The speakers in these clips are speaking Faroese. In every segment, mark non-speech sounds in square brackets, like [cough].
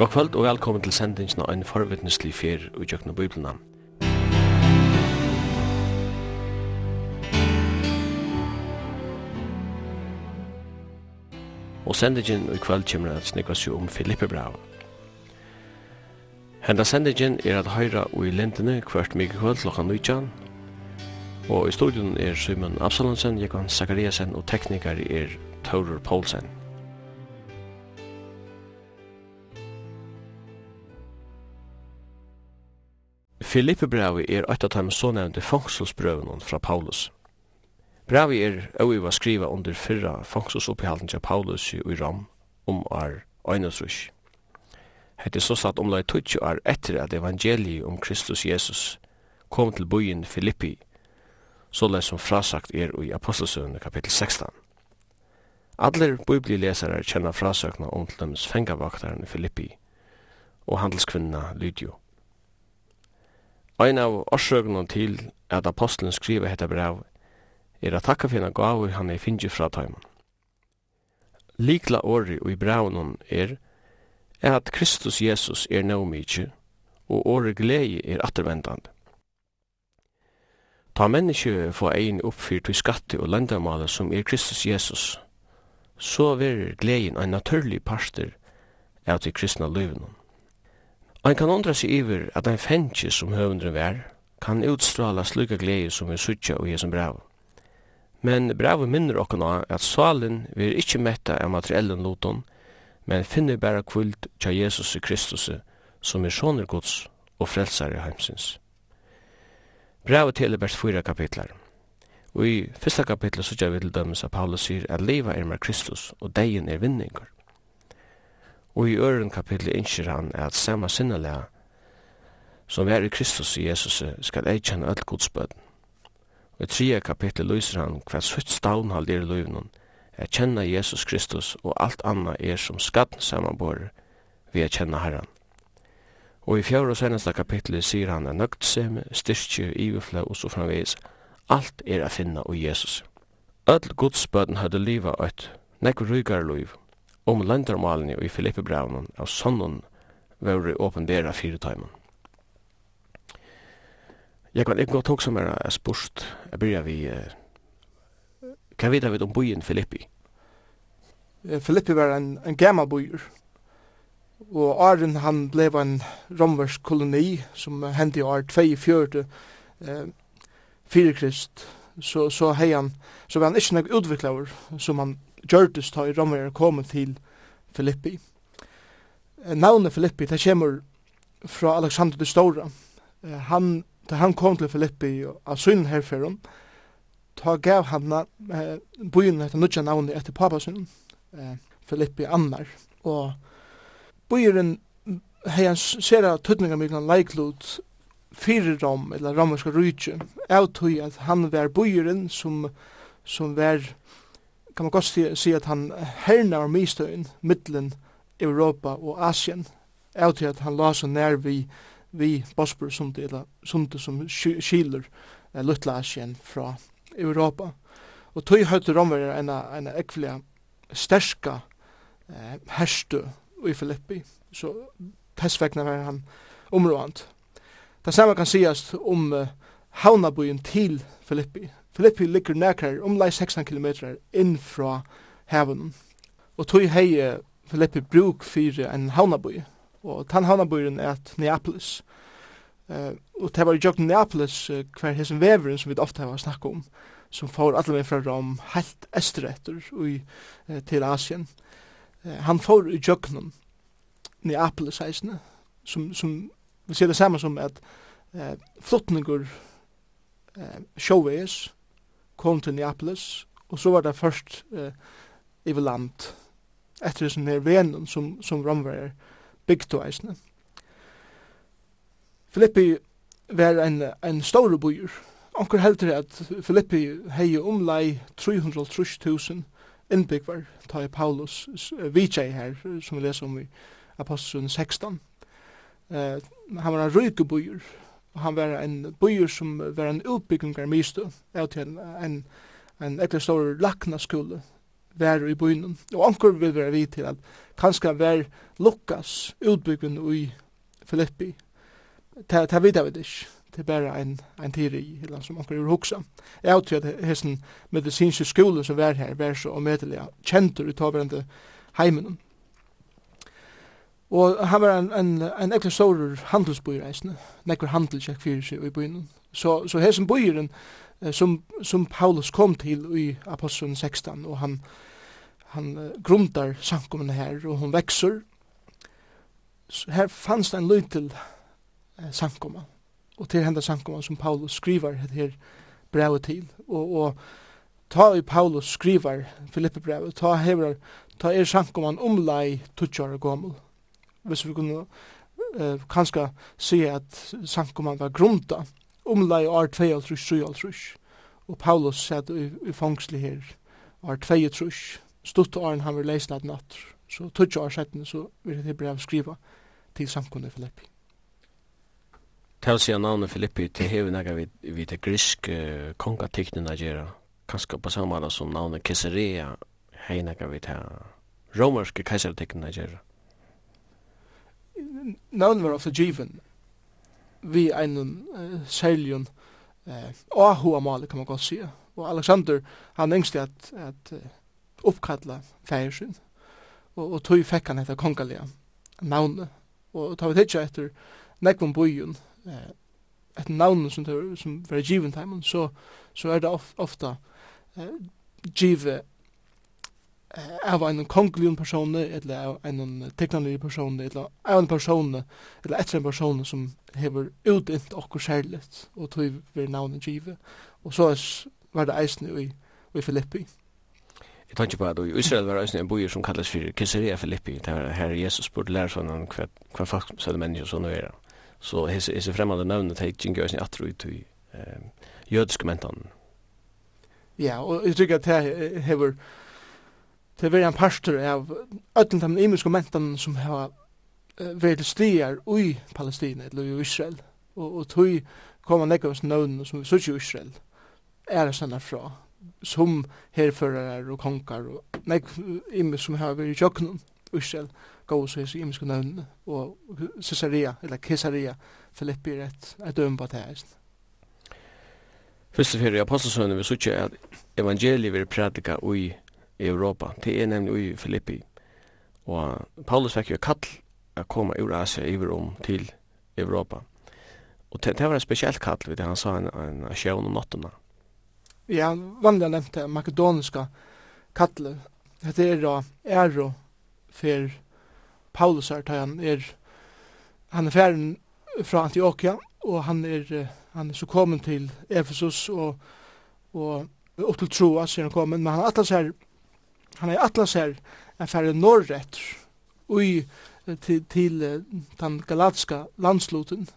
God kvöld og velkommen til sendingen av en forvittneslig fyr i Jøkna Bibelna. Og sendingen i kvöld kommer at snikka seg om Filippe Brau. Henda sendingen er at høyra og i lindene kvart mykje kvöld klokka 19. Og i studion er Simon Absalonsen, Jekon Zakariasen og teknikar er Taurer Poulsen. Filippe brevi er eit av dem så nevnte fangselsbrøvene fra Paulus. Brevi er øyva skriva under fyrra fangselsopphalden til Paulus i Ram om ar Øynesrush. Hette er så satt omlai tutsi ar etter at evangeliet om Kristus Jesus kom til byen Filippi, såleis som frasagt er i Apostelsøvne kapittel 16. Adler biblilesare kjenner frasøkna om til dems fengavaktaren Filippi og handelskvinna Lydio. Ein av orsøkene til at apostelen skriver hetta brev er at takka finna gavu han er finnji fra taimen. Likla åri og i braunon er at Kristus Jesus er naumikje, og åri glei er attervendande. Ta menneskje få ein oppfyrt i skatte og landamale som er Kristus Jesus, så verir gleien ein naturlig parster av til kristna løyvnum. Ein kan undra seg iver at ein fengi som høvundren vær, kan utstråla slukka glede som vi sutja og jesum brav. Men brav minner okkona at salen vil ikkje metta av materiellen loton, men finner bæra kvult tja Jesus Kristus som er såner gods og frelsare heimsins. Bravet til er bært fyra kapitlar. Og i fyrsta kapitlet sutja vi til dømes at Paulus sier at liva er med Kristus og deien er vinningar. Og i øren kapitlet innskjer han at samme sinnelega som er i Kristus i Jesus skal eikjenne alt godsbøden. Og i tredje kapitlet lyser han hva sutt stavnhald er i løvnen, er kjenne Jesus Kristus og alt anna er som skatten samanbore vi er kjenne Herren. Og i fjord og seneste kapitlet sier han er nøgtseme, styrkje, iverflø og så framvis. Alt er a finna i Jesus. Öll godsbøden hadde liva et nekv rygare liv, om landarmalene i Filippe Braunen av sonnen vore fire fyretøymen. Jeg kan ikke gå tog som er spørst, jeg byrja vi, eh, hva vet om byen Filippi? Filippi var en, en gammal byer, og Arjen han blev en romversk koloni som hendte i år 24 eh, fire krist, så, så hei han, så var han ikke nek utviklaver som han gjørtes ta i romver kom til Filippi. Navnet Filippi, det kommer fra Alexander de Stora. Han, da han kom til Filippi av synen herfæren, ta gav han eh, byen etter nødja navnet etter papasen, eh, Filippi Annar. Og byen hei han sera tøtninga mykna leiklod fyrir rom, eller romerska rujtje, av tog at han var byen som, som var kan man godt si at han hernar mistøyen middelen Europa og Asien av til at han la seg nær vi, vi Bospor som det som skiler eh, Lutla Asien fra Europa. Og tog høyte romverere en, en ekvelige sterska eh, herstu i Filippi. Så tessvekna var han områdant. Det samme kan sies om eh, havnabyen til Filippi, Filippi ligger nekrar omlai 16 km inn fra hevun. Og tog hei Filippi bruk fyrir en havnabøy. Og tan havnabøyren er at Neapolis. Uh, og det var i jokken Neapolis uh, hver hesen veveren som vi ofte har snakka om, som får alle vegin fra Rom helt esteretter uh, til Asien. Uh, han får i jokken Neapolis heisene, som, som vi ser det samme som at uh, flottningur uh, showways kom til Neapolis, og så var det først eh, i land, etter sånn her venen som, som romverer og eisene. Filippi var en, en stor byer. Anker heldur at Filippi hei omlai 330.000 innbyggvar, ta i Paulus uh, vitsei her, som vi leser om i Apostelsen 16. Uh, han var en ryke byer, han var en byer som var en utbyggingar mistu, av til en, en, en ekle stor laknaskole, var i byen. Og anker vil være vidt til at kanskje var Lukas utbygging i Filippi. Ta, ta vidt av det ikke. Det er bare en, en teori, eller som anker vil hoksa. Jeg har til at hessen medisinske skole som var her, var så omedelig kjentur i taverende heimen. Og han var en, en, en ekkert stor handelsbøyer eisne, nekker handelskjekk fyrir seg i byen. Så, så hesen bøyeren som, som Paulus kom til i Apostelen 16, og han, han grundar samkommunne her, og hun vekser. Så her fanns det en løy til eh, samkomman, og til henda samkomman som Paulus skriver her brevet til, og, og ta i Paulus skriver Filippe brevet, ta hever, ta er samkomman omlai tutsjare gommel, hvis vi kunne uh, kanskje si at sankumann var grunda, omlai år 2-3-3, og Paulus satt i, i fangsli her år 2-3, stutt åren han var leisla at natt, så tutsi år setten så vil det brev skriva til samkunni Filippi. Til å si navnet Filippi til hever nega vi, vi til grisk uh, kongatiknina gjerra, kanskje på samme måte som navnet Caesarea hei nega vi til romerske keisertiknina gjerra navn var også given vi en uh, særlig uh, ahua male kan man godt sige og Alexander han engste at, at uh, oppkalla fægersyn og, og tog fekk han etter kongalia navnet og ta vi tidsja etter nekvun bujun eh, etter navnet som, som var given time så, så er det of, ofta eh, give av en kongelig person eller av en teknologi person eller av en person eller etter en person som hever utint okkur særligt og tog vi navnet give og så var det eisne i, i Filippi. Jeg tar ikke på at i Israel var eisne en bojer som kallas for Caesarea Filippi. Det var her Jesus burde lære sånn hva, hva folk søde mennesker sånn å gjøre. så hese, hese fremmede navnet tar jingi eisne atro ut i eh, jødiske mentan Ja, og jeg tykker at det hever til vera en pastor av öllum dem imisku mentan som har vært stier stigar i Palestina eller i Israel og, og tog koma nekka av snøvn som vi sutsi i Israel er sanna fra som herførarar og konkar og nek imis som har vært i jøknum Israel gav så hese imisku nøvn og Caesarea eller Caesarea Filippi er et, et døm på det her Fyrst og fyrir i vi sutsi at evangeliet vi prædika ui i Europa. Det er nemlig i Filippi. Og Paulus fikk jo kall å komme ur Asia iver om til Europa. Og det, det var en spesielt kall, vet han sa en, en, en sjøen om nottene. Ja, vanlig nevnte makedoniska kallet. Det er da æro for Paulus her, da han er han er ferden fra Antioquia, og han er, han er så kommet til Ephesus og, og opp til Troa, er han kommet, men han er alt her han er atlas her en færre norrett ui til, til den galatska landsloten.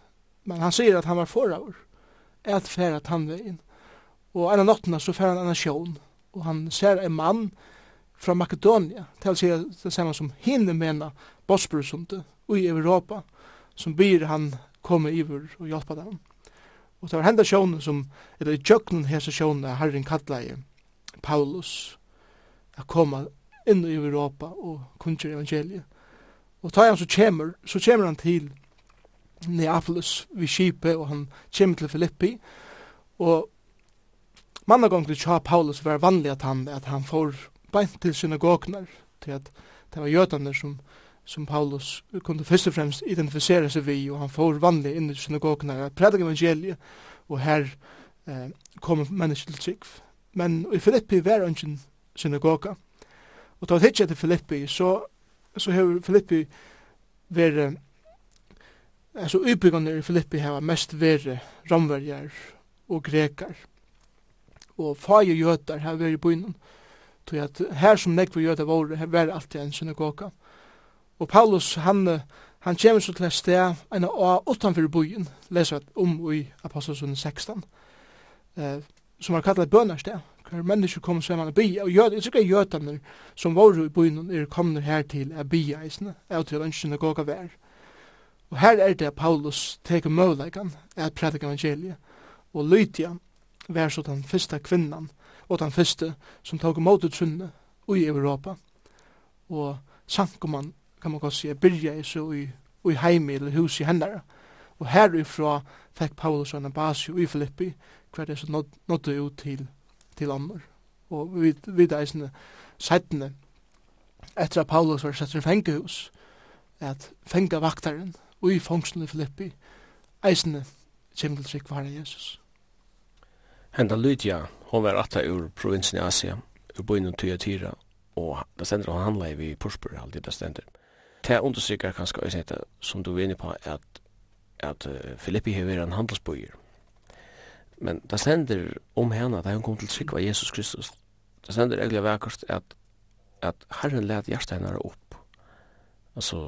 Men han sier at han var foraver at færre tannvegin. Og en av nottena så færre han en sjån og han ser en mann fra Makedonia til å si det samme som hinne mena Bosporusundet i Europa som byr han komme iver og hjelpa dem. Og det var henda sjånen som, eller i tjøkken hese sjånen, herren kallar Paulus at komme inn i Europa og kunnskjer evangeliet. Og tar han så kommer, så kommer han til Neapolis vid Kipe, og han kommer til Filippi, og mannagong til Tja Paulus var vanlig at han, at han får beint til synagognar, til at det var jødaner som, som Paulus kunde først og fremst identifisere seg vi, og han får vanlig inn i synagognar, at predik evangeliet, og her eh, kommer mennesker til trygg. Men i Filippi var ingen synagoga. Og ta hitje til Filippi, så, så har Filippi vært altså utbyggene i Filippi har mest vært romverjar og grekar. Og fagir jøtar har vært i byen. Så at her som nekvar jøtar våre, har vært alltid en synagoga. Og Paulus, han, han kommer så til et sted, en av utanfor byen, leser om i Apostelsund 16, eh, som har kallet bønarsted hver mennesker kom saman og bia, og jød, jeg sikker jødene som var i byen er kommet her til er bia eisne, av til ønskene gåga vær. Og her er det Paulus teker møvleikan at prædik evangeliet, og Lydia vær så den første kvinnan, og den første som tog mot ut sunne i Europa. Og sankumann, kan man godt si, byrja i så i, i heimi eller hus i hendara. Og herifra fikk Paulus og Anabasio i Filippi, hver det så nådde ut til til andre. Og vi vet eisne settene etter at Paulus var sett i fengehus at fenga vaktaren og i fongsen i Filippi eisne kjem til trygg var Jesus. Henda Lydia, hon var atta ur provinsen i Asia, ur boinu Tyatira, og det stender han handla i vi Porsburg, alltid det stender. Det understrykker kanskje, som du er inne på, at, at Filippi har vært en handelsbøyer, men det sender om henne da hun kom til sikva Jesus Kristus. Det sender egentlig vekkert at, at Herren let hjertet henne opp. Altså,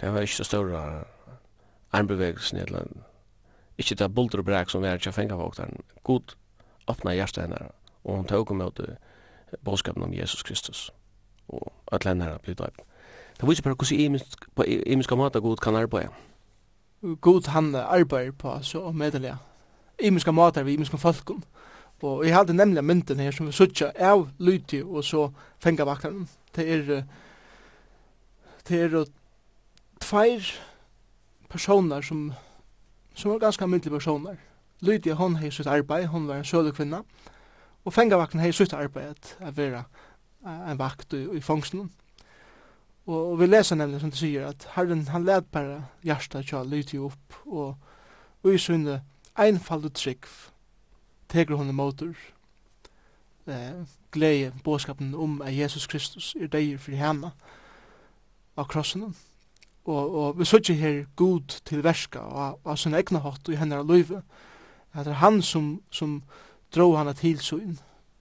det var ikke så større armbevegelsen, eller ikke det bulter og brek som er ikke fengt folk der. God åpna hjertet henne, og hun tog med bådskapen om Jesus Kristus. Og at henne her blir døpt. Det viser bare hvordan imiske måter God kan arbeide. God han arbeider på så medelig imiska matar vi imiska folkum. Og jeg hadde nemlig mynden her som vi suttja av lyti og så fenga vaknaren. Det er det er tveir personer som som var ganske myndelig personer. Lyti, hon hei sitt arbeid, hon var en søle kvinna. Og fengavakten hei sitt arbeid at vera en vakt i, i fangsten. Og, og vi leser nemlig som det sier at Herren han led bare hjertet til Lyti opp og, og i synne einfaldu trygg tegur hon motor eh, glei båskapen om at Jesus Kristus er deir for henne av krossen og, og vi søtje her god til verska og, og sin egna hatt og i henne løyve at det er han som, som drog henne til søgn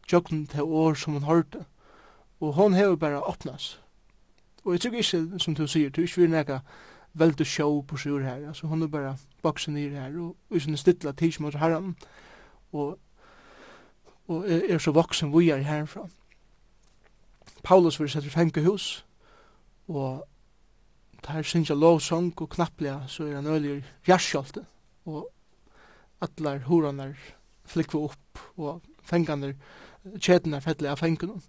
tjøkken til år som hun hørte og hon hever bare åpnas og jeg tykker ikke som du sier du er ikke vil nega veldig på sjur her. Altså hon er bare boksen nir her, og vi sånne stilla tids mot herran, og, og er, er så voksen vi er herfra. Paulus vil sette fenge hus, og der synsja lovsong og knapplega, så er han øyler fjarskjolte, og atlar horanar flikva opp, og fenganar, kjetene fettelig av fengene.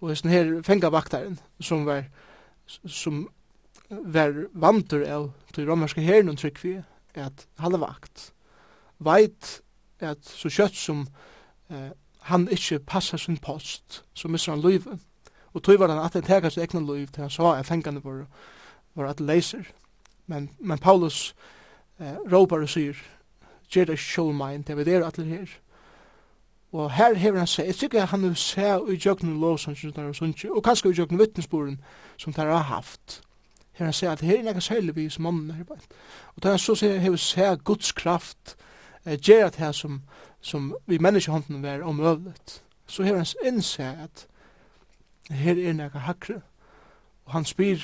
Og sånn her fengavaktaren, som var, som var vantur av til romerske herren og vi, at halda vakt. Veit at så kjøtt som eh, han ikkje passar sin post, så misser han løyve. Og tog var han at han tega sitt egna liv til han sa at fengene var, var at leiser. Men, men Paulus eh, råpar og sier, gjer det sjål mein, det er atler her. Og her hever han seg, jeg sikker han vil se i jøgnen lovsansynet og kanskje i jøgnen vittnesboren som han har haft her han sier at her er nekka særlig vi som mannen her bare. Og da han så sier hever seg Guds kraft eh, gjer at her som, som vi menneskehånden er omøvlet. Så hever han innse at her er nekka hakre. Og han spyr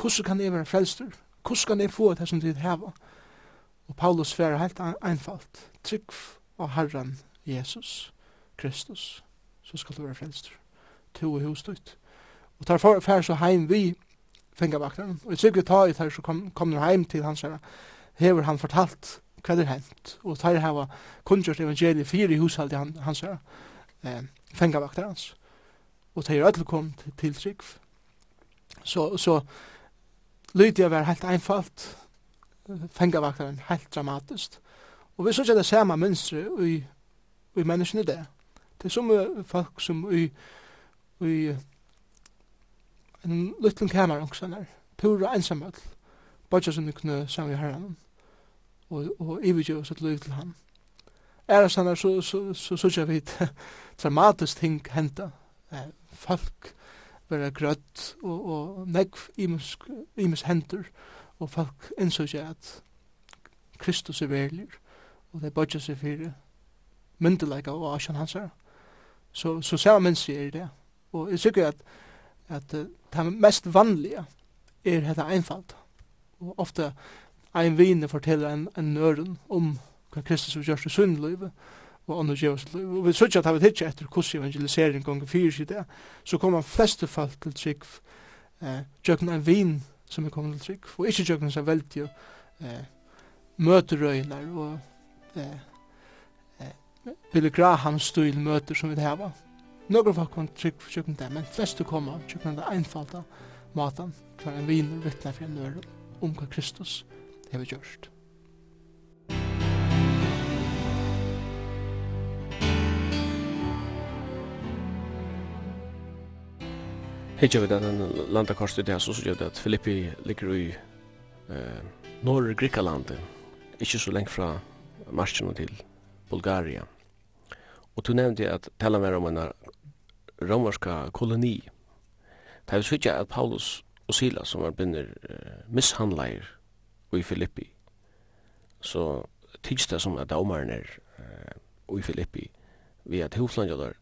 hvordan kan jeg være frelster? Hvordan kan jeg få det som tid heva? Og Paulus fer helt einfalt. Trygg av Herren Jesus Kristus. Så skal du være frelster. To og hos Og tar fer så heim vi fengavakteren. Og i Sigrid ta i tar så kom, kom heim til hans herre, hever han fortalt hva det er hent. Og tar hava kunngjørt evangeliet fire i hushalt til han, hans herre, eh, fengavakteren hans. Og tar er kom til, til trygg. Så, så Lydia var helt einfalt, fengavakteren helt dramatisk. Og vi synes at det samme mønstre i, i menneskene der. Det er som folk som i, i en liten kamer også der, pura ensamhet. bodja som kunne sang i herren, og, og ivigjø og sitt liv til han. Er sånn her, så, så, så, så, så vi [laughs] dramatisk ting henta, eh, folk vera grøtt, og, og negv imus, imus hender, og folk innsøkja at Kristus er verlig, og det bodja seg fyrir myndelega og asjan hans her. Så, så samme mennesker er det, og jeg sykker at at uh, det mest vanlige er dette einfalt. Og ofte ein vine forteller en, en nøren om hva Kristus har gjort i sunnløyve og andre djevs Og vi sørger at vi tidsje etter hvordan evangelisering ganger fyrir seg det, så kommer fleste folk til trygg eh, tjøkken en vin som er kommet til trygg, og ikke tjøkken som veldig eh, møterøyner og eh, eh, Billy Graham-stil møter som vi har Några folk kom trygg for tjukken det, men flest du kommer tjukken det einfalda matan, for en viner vittnar for en öre om hva Kristus har gjort. Hei, kjøy, vet att den landakorset i det så sier jag at Filippi ligger i eh, norr Grikalandet, ikke så lengt fra marsjen til Bulgaria. Og du nevnte at tala mer om en romerska koloni. Det er sikkert at Paulus og Silas som var binder uh, mishandleir i Filippi, så tids det som at daumaren er uh, i Filippi, vi at hoflandjadar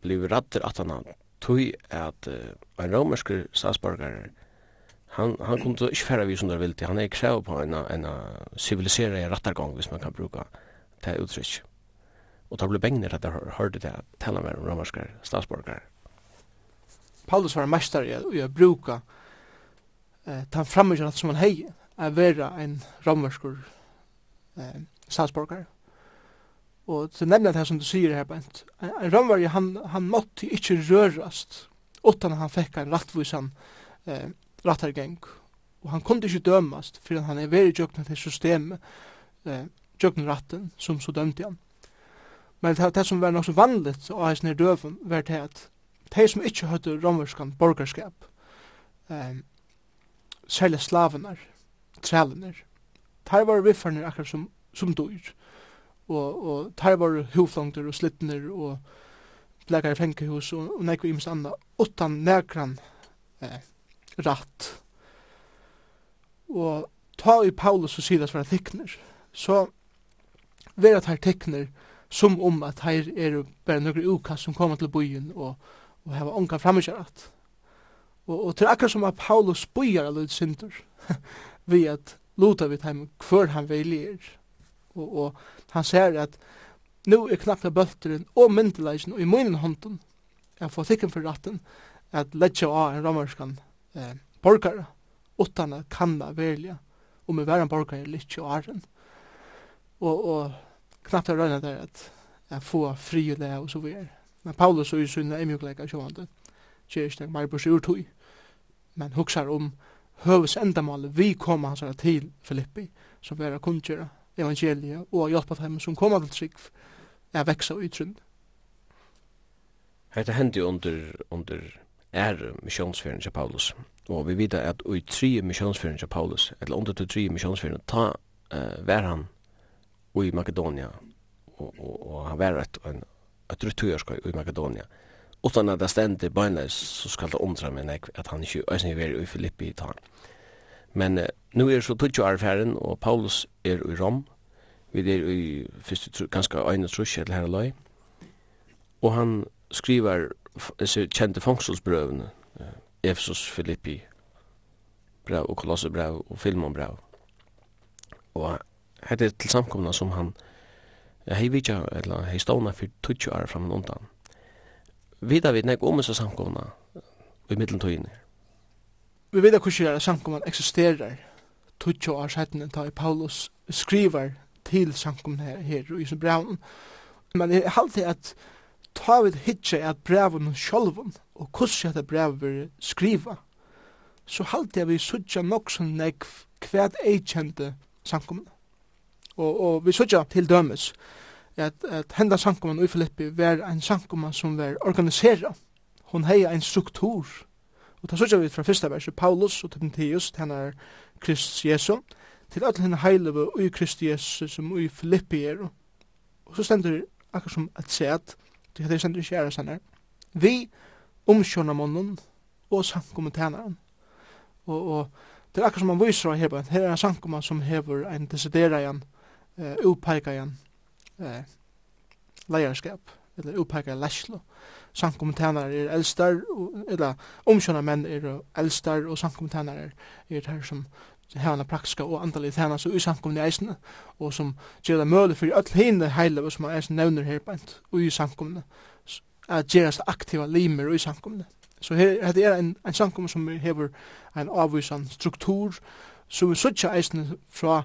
bliv radder at han tog at uh, en romersk statsborgar han, han kunde ikke færa vi som der vilti, han er krev på en, en, en civilisera rattargång hvis man kan bruka det uttrykk og det ble bengner at jeg hørte det tala med romerske statsborgare. Paulus var en mester i å bruka eh, ta framgjør alt som han hei a vera en romerskur eh, statsborgare. Og til nemna det som du sier her, Bent, en, en romer, han, han måtte ikke rørast utan han fikk en rattvisan eh, rattargeng. Og han kunde ikke dømast, for han er veri jøkna til systemet, eh, jøkna ratten, som så dømte han. Men det, det som var nok så vanligt og hans nere døven var det at de som ikke hadde romerskan borgerskap, um, særlig slavenar, trælenar tar var viffarnir akkurat som, som dyr, og, og tar var huflangter og slittner og blekar i fengkehus og, og nekve imens anna, utan nekran eh, ratt. Og ta i Paulus og Silas var tikkner, så vera tar tikkner, som om at her er bare noen ukas som kommer til byen og, og har ånka framkjøret. Og, og til akkurat som at Paulus byer alle synder ved at luta vid ham hver han velger. Og, og han ser at nu er knappt bøtteren og myndeleisen og i munnen hånden jeg får tikken for ratten at letja av en romerskan eh, borgare utan at kanna velja om vi var en borgare litt i arren. Og, og knappt har røyna der at jeg få fri og det og så vidare. Men Paulus og och i sina emjukläka sjående ger inte mer på sig ur men huksar om høves endamål vi koma hans til Filippi som vera kundgjera evangeliet og hjelpa dem som koma til trygg er veksa og ytrund. Hetta hendi under, under er missionsferien til Paulus. Og vi vita at i tre missionsferien til Paulus, eller under til tre missionsferien, ta uh, var han i Makedonia och, och, han var ett, en, ett returskoj i Makedonia. Utan att det ständer bönnes så skal det omtra mig att han inte var i Filippi i tal. Men nu er så tutsi arfæren, og Paulus er i Rom. Vi er i fyrst ganske øyne trusje til herre løy. Og han skriver disse kjente fangselsbrøvene, eh, Efesus, Filippi, brev og Kolosserbrev og Filmonbrev. Og hette er til samkomna som han hei vidja, eller hei ståna for 20 år fram undan. Vida vi nek om disse samkomna i middeltøyene. Vi vet hvordan samkomna eksisterer 20 år siden da Paulus skriver til samkomna her, her i sin brev. Men det er alltid at ta vi hitje at breven sjolvun og hvordan dette brev vi skriva, så halte jeg vi suttja nok som nek kvært eikjente samkomna. Og, og vi søtja til dømes at, at henda sankumann i Filippi var en sankumann som var organisera. Hon hei en struktur. Og ta søtja vi fra fyrsta verset, Paulus og Timotheus, tennar Kristus Jesu, til alle henne heileve og i Krist Jesu som i Filippi er. Og så stender akkur som et set, til det stender ikke stender, vi omkjørna munnen og sankumann tænaren. Og, og det er akkur som man viser her, her er en sankumann som hever en desidera igjen, eh uppeikajan eh leierskap eller uppeikajan læslo sankomtanar er elstar eller omsjónar menn er elstar og sankomtanar er er her som hana praktiska og andalig tæna så usankomni eisne og som gjør det møle for all hinne heile som man eisne nevner her bænt ui sankomne at gjerast aktiva limer ui sankomne så her, her er en, en sankomne som hever en avvisan struktur som vi suttja eisne fra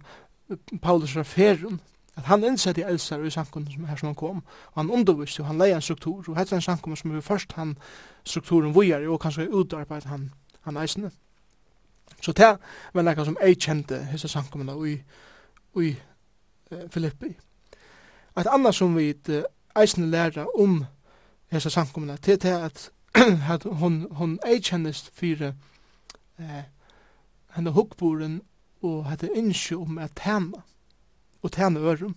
Paulus fra ferien, at han innsett i Elsar i samkommet som her som han kom, og han undervist, og han leia en struktur, og hette en samkommet som er først han strukturen vujar, og kanskje utarbeid han, han eisne. Så det var nekka som ei kjente hisse samkommet i, i uh, Filippi. Et annet som vi uh, eisne læra om hisse samkommet, det er at, [clears throat] at hon, hon ei kjennest fyrir eh, henne hukkboren og hette innsjø om at tæna, og tæna ørum.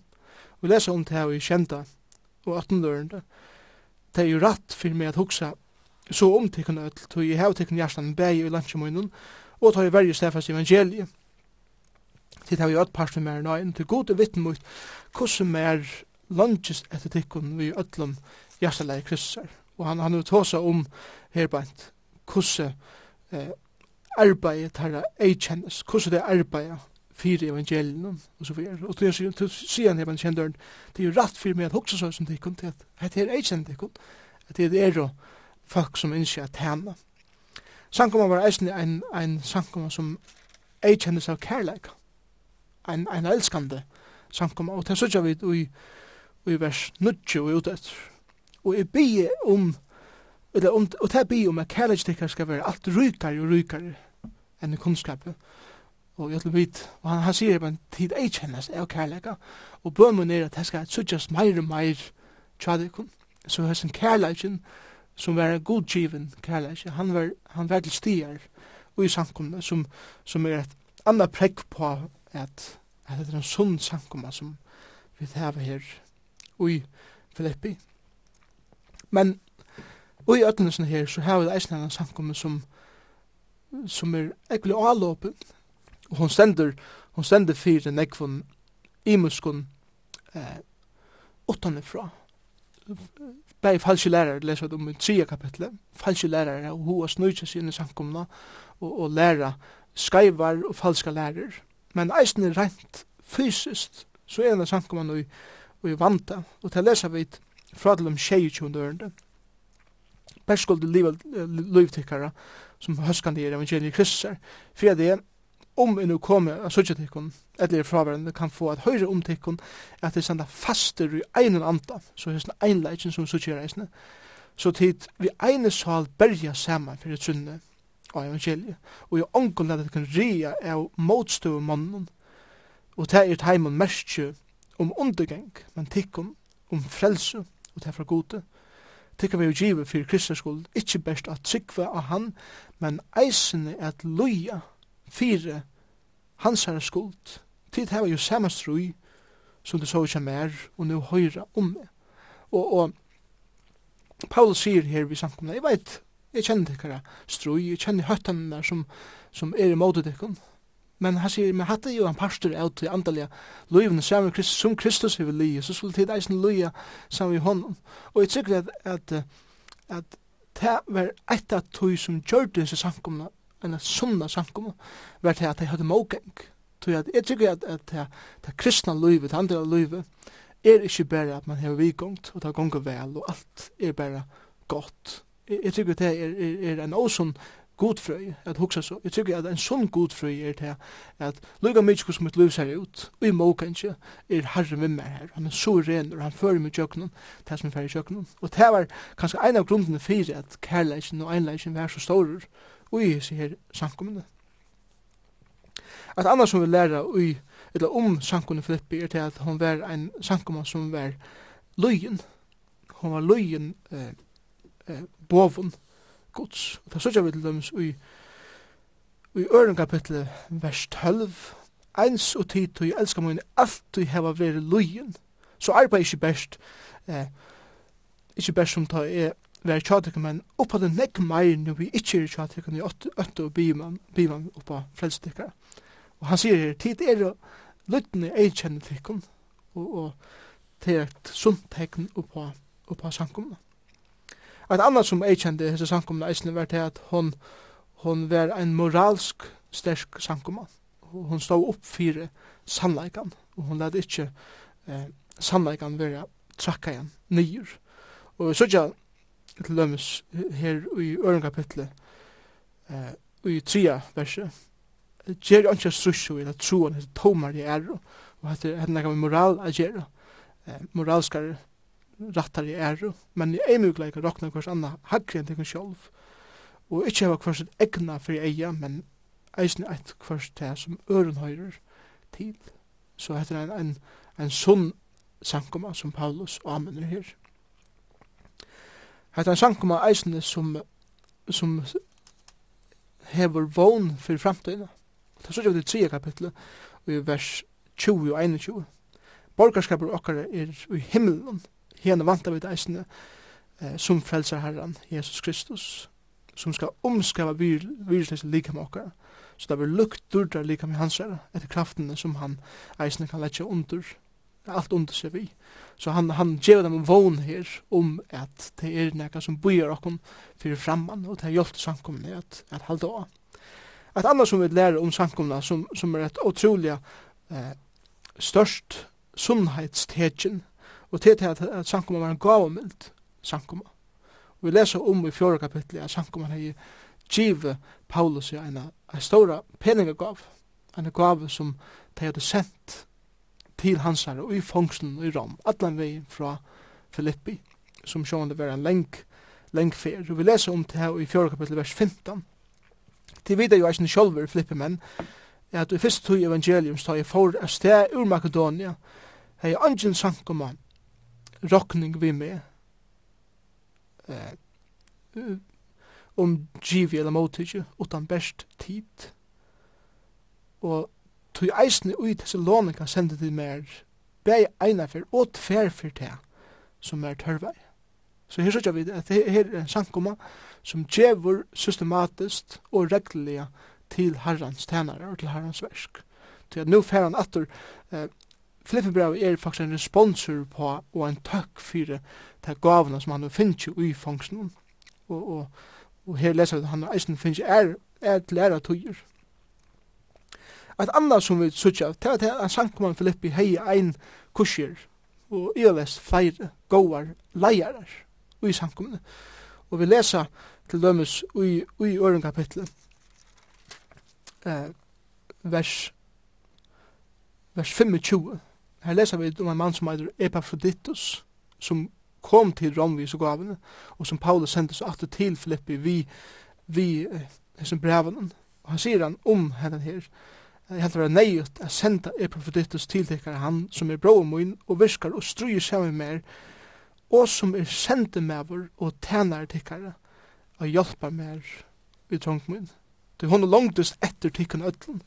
Vi leser om det her i kjenta og 18-dørende. Det er jo rett for meg at huksa så om tikkun øtl, tog jeg hev tikkun hjertan bæg i landsjemunnen, og tog jeg verje stefas evangeliet. Til det har vi öll parst med mer nøyen, til god vittn mot hvordan mer landsjes etter tikkun vi øtlom hjertalega kristusar. Og han har tåsa om herbeint hvordan eh, arbeidet tarra eikjennes, hvordan det er arbeidet fire evangelien og så videre. Og til å si han evangelieren, det er jo rett for meg at hoksa sånn som det til at det er eikjennet det kun, at det er jo folk som innskjer at henne. Sankoma var eisen en, en sankoma som eikjennes av kærleik, en, en elskande sankoma, og det sørger vi i, i vers 90 og utet, Og jeg bier om Eller, om, og det blir om at kærlighetstikker skal være alt rykare og rykare enn i kunnskapet. Og jeg vil vite, og han, han sier at tid ei kjennes av kærlighet, og bønnen er at det skal suttjes meir og meir tjadikken. Så hessen kærligheten, som var godgiven kærlighet, han var, han var til stier og i samkomna som, som er et annet prekk på at, at det er en sunn samkomne som vi har her i Filippi. Men Og i ødlene her, så har vi eisne en samkomme som, som er ekkelig avlåpen. Og hon sender, hon sender fire nekvun i muskun eh, åttane fra. bei falske lærere leser om i tredje kapitlet. Falske lærere, og hun har snøytja sine samkomna og, og læra skaivar og falska lærere. Men eisen rent fysiskt, så er det samkomna og i vanta. Og til lesa vi fra til om tjej tjej tjej perskulde livtikkara som høskande i evangeliet Kristus For det om vi nu kommer av sutja tikkun, eller i fraværende, kan få at høyre om tikkun, at de senda faster i einen anda, så hesten einleitjen som sutja reisne, så tid vi eine sal berja saman fyrir trunne av evangeliet, og i ongon at det kan ria av motstøv mannen, og det er teimen merskje om undergeng, men tikkun om frelse, og det er fra gode, tykker vi jo givet for Kristus skuld, ikkje best at trykva av han, men eisene at loja fire hans herre skuld. Tid heva jo samastrui, som du så ikkje mer, og nu høyra om meg. Og, og Paulus sier her vi samkomna, jeg veit, jeg kjenner tykkara strui, jeg kjenner høttene der som, som er i måte tykkara, Men han sier, men hatt er jo en pastor av til andalega loivene sammen Kristus, som Kristus hever loia, så skulle tid eisen loia sammen vi honom. Og jeg tykker at, at, at det var eit av tog som gjør det disse samkomna, enn sunna samkomna, var det at de hadde mågeng. Tog jeg tykker at, at det, det kristna loivet, det andra loivet, er ikke bare at man hever vigongt, og det har gongt vel, og alt er bare godt. Jeg, jeg tykker at det er, er, er en åsund godfrøy, at hugsa så. Jeg tykker at en sånn godfrøy er til at lukka mykje hos mitt liv ser ut, og i måka ikke, er herren med meg her. Han er så ren, og han fører meg tjøkkenen, kjøkkenen, det som er ferdig tjøkkenen. Og det var kanskje en av grunnene for at kærleisen og einleisen var så stor, og i disse her samkommende. At annars som vi lærer i, eller om samkommende Filippi, er til at hon var en samkommende som var løyen. Hon var løyen eh, eh, bovun, Guds. Og det sørger vi til dem i, i øren kapitlet, vers 12, Eins og tid til jeg elsker min alltid heva vært løyen. Så arbeid ikke best, eh, ikke best som ta er være tjatikken, men oppa den nekk meir når vi ikke er tjatikken i åtte og biman, oppa frelstikker. Og han sier her, tid er jo lyttene eikjenne tikkun, og, og til et sunt tekken oppa, oppa sankumna. Et annat som jeg kjente hese sankumna eisne var til at hon, hon var en moralsk sterk sankumma. Hon stod opp fire sannleikan, og hon lade ikkje eh, sannleikan være trakka igjen, nyur. Og så tja, til lømmes her i øren kapitlet, eh, i tria verset, gjer ikke strusjo eller troen, hese tomar i er, og hette henne med moral a gjerra, eh, moralskare rattar i æru, men i ei mugleika rokna hvers anna hagri enn tekken sjolv, og ikkje heva hvers egna fyrir eia, men eisen eit hvers te som øren høyrer til. Så hette er en, en, en sunn sankoma som Paulus amener her. Hette er en sankoma eisne som, som hever vogn fyrir framtøyna. Det er så det tredje kapitlet, og i vers 20 og 21. Borgarskapur okkar er i himmelen, hen vantar vi deisne eh, som frelser Herren, Jesus Kristus, som skal omskava virusnes likam okkar, så det blir lukt durdar likam i hans herra, etter kraftene som han eisne kan letja under, alt under seg vi. Så han, han gjev dem vogn her om at det er nekka som bojar okkom fyrir framman, og det er hjelpt samkomne at, at halda av. Et annet som vi lærer om samkomna, som, som er et utrolig eh, størst sunnheitstegjen Og til til at, at sankumma var en gavamild sankumma. Vi leser om i fjore kapitlet at sankumma hei givet Paulus i en, en stora peningagav, en gav som de hadde sendt til hansar og i fongsen i Rom, allan vegin fra Filippi, som sjående var en lenk, lenk fer. Og vi leser om det her i fjore kapitli vers 15. Til videre jo eisen sjolver Filippi menn, at i fyrst tog evangelium stod jeg for a sted ur Makedonia, hei angel sankumma rockning vi med eh, om givi eller motige utan best tid og tog eisne ui Thessalonika sendte til mer Bei eina fyr og tver fyr til som er tørvei. Så her sørger vi at her er en sankoma som djevur systematiskt og reglulega til herrans tænare og til herrans versk. Til at nu fer han atur eh, Flippebrev er faktisk en responsor på og en takk fyrir de gavene som han finner i fangsten. Og, og, og her leser vi at han eisen finner er, er til æra tøyer. Et annet som vi sutja, det er at han sankumann Filippi hei ein kursier og jeg lest flere gåar leiarar i sankumene. Og vi leser til dømes i, i øren kapitlet eh, vers vers 25 her leser vi om en mann som heter Epaphroditus, som kom til Rom og gavene, og som Paulus sendte så alltid til Filippi vi, vi som brevene. Og han sier han om henne her, jeg helt var nøyut å sende Epaphroditus til tekkar han som er bror min og virker og struer seg med og som er sendte med vår og tjener tekkar og hjelper mer er i trångt min. Det hun er langtest etter tikkene ødlen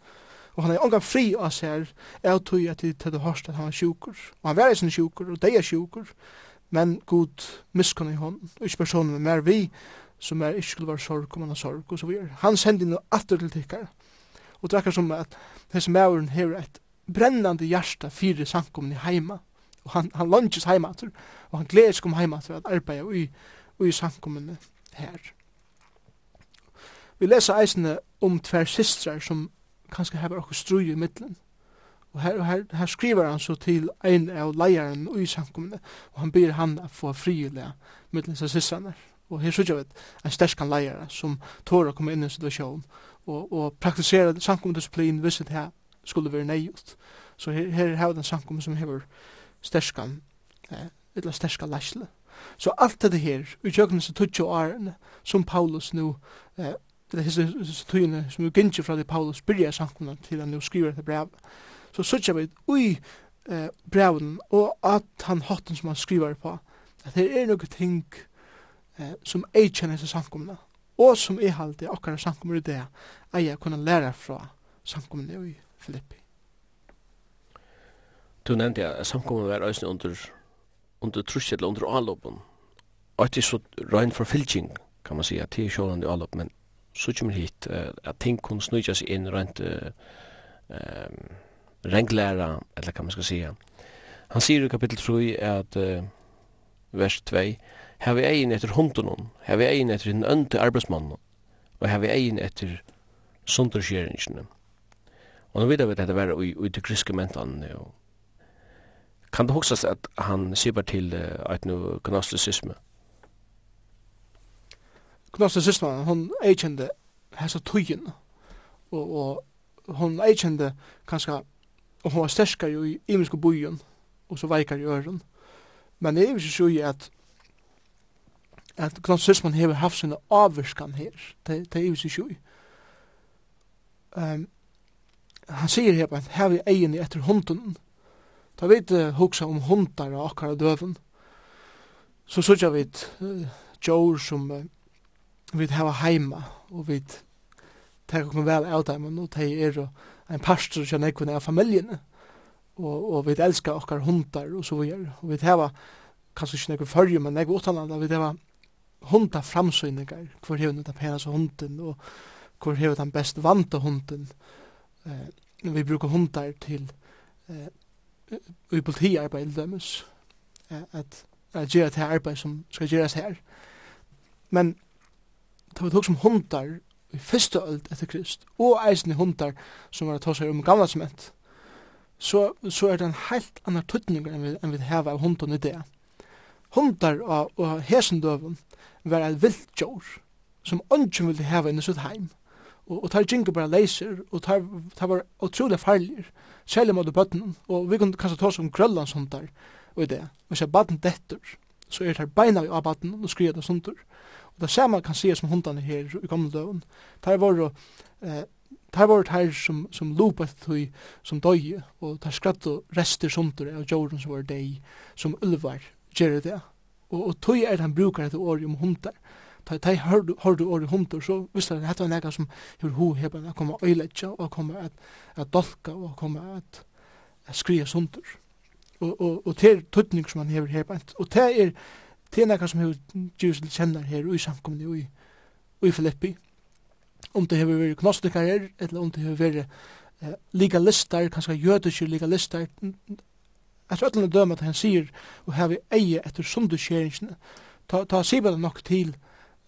og han er ongan fri av seg er tog at de tøyde hørst at han er sjukur og han var eisen sjukur og de er sjukur men god miskunn i hon og ikke personen men mer vi som er ikke skulle være sorg om han har sorg og så videre han sender inn atter til tikkar og det som at hans mauren her et brennande hjärsta fyrir sankomne heima. Og han, han lunges heima atur og han gledes kom heima til at arbeida ui, ui sankomne her. Vi leser eisene om tver systrar som kanskje hever okkur strui i middelen. Og her, her, her skriver han så til ein av leieren i samkommende, og han byr han å få frivillige middelen seg sissene. Og her sørger vi en sterskan leier som tårer å komme inn i situasjonen og, og praktisere samkommendisciplin hvis det her skulle være nøyut. Så her, her har vi den samkommende som hever sterskan, eh, eller sterskan leisle. Så alt det her, vi jøknes i 20 årene, som Paulus nu eh, det er hese tøyene som vi gynnsi fra det Paulus byrja samkomna til han jo skriver etter brev. Så sutja vi ui eh, breven og at han hatten som han skriver på at det er noe ting eh, som ei kjenner hese samkomna og som ei halde okkar samkomna i det jeg kunne lære fra samkomna i Filippi. Du nevnte at samkomna var eisne under under trusjet eller under avlopen og at det er så rein forfylking kan man sige, at det er sjålande avlop men så kommer hit at ting kunne snudja seg inn rundt um, renglæra, eller hva man skal si. Han sier i kapittel 3 at uh, vers 2 Her vi egin etter hunden, her vi egin etter den ønte arbeidsmannen, og her vi egin etter sunderskjeringene. Og nå vet vi at dette var ui til de griske. Og... Kan det hoksas at han sier bare til uh, et noe gnostisisme? Gnosen Sistman, hon eikjende hessa tøyen, og, og hon eikjende kanska, og hon var sterskar jo i imensko bojen, og så veikar i øren. Men jeg vil ikke sjoe at at Gnosen Sistman hever haft sinne avvirskan her, det er jeg vil ikke sjoe. Um, han sier her at her vi egin i etter hunden, Da vi uh, hugsa om hundar og akkar og døven, så sørger vi et uh, jord som uh, vi hava heima, og vi tar okkur vel av dem, og de er en pastor som ekvinn av familien og, og vi elskar okkar hundar og så videre, og vi hava, kanskje ikke nekkur fyrir men nekkur utanlanda, vi hava hundar framsynningar, hvor hever den penas hunden, og hvor hever den best vanta hunden, eh, vi brukar hundar til eh, i politiarbeid, dømes, eh, at, at, at, til arbeid som skal at, her. Men ta vi tog som hundar i fyrsta öld etter Krist, og eisne hundar som var tås her om gamla sement, så, så er det en helt annan tuttningar enn vi, enn vi heva av hundar i det. Hundar og, og hesendøven var et viltjår som ønsken ville heva inn i sitt heim, og, og tar jingle bara leiser, og tar, tar var utrolig farligir, særlig mot bøtten, og vi kunne kanskje ta oss om grøllans hundar og i det. Hvis jeg baden detter, så er det her beina vi av baden og skriver det sundur. Og det samme kan sies som hundene her i gamle døven. Der var eh, der var det som, som lopet tog som døye, og der skratt og rester sumter av jorden som var deg, som ulvar gjør det. Og, og tog er han brukar etter året om hundar. Da jeg hørte året hundar, så visste jeg at det var noe som gjorde ho heben, at komme øyletja, og komme at, at dolka, og komme at, at skrie sumter. Og, og, og det er tøtning som han hever hebent. Og det er Det er nekka som hefur Jesus til kjennar her i samkomni og i, i Filippi. Om det hefur vært gnostikar her, eller om det hefur vært eh, legalistar, kanskje jødiske legalistar, Jeg tror alle dømer at han sier og har eie etter sunderskjeringsene. Ta, ta sibel nok til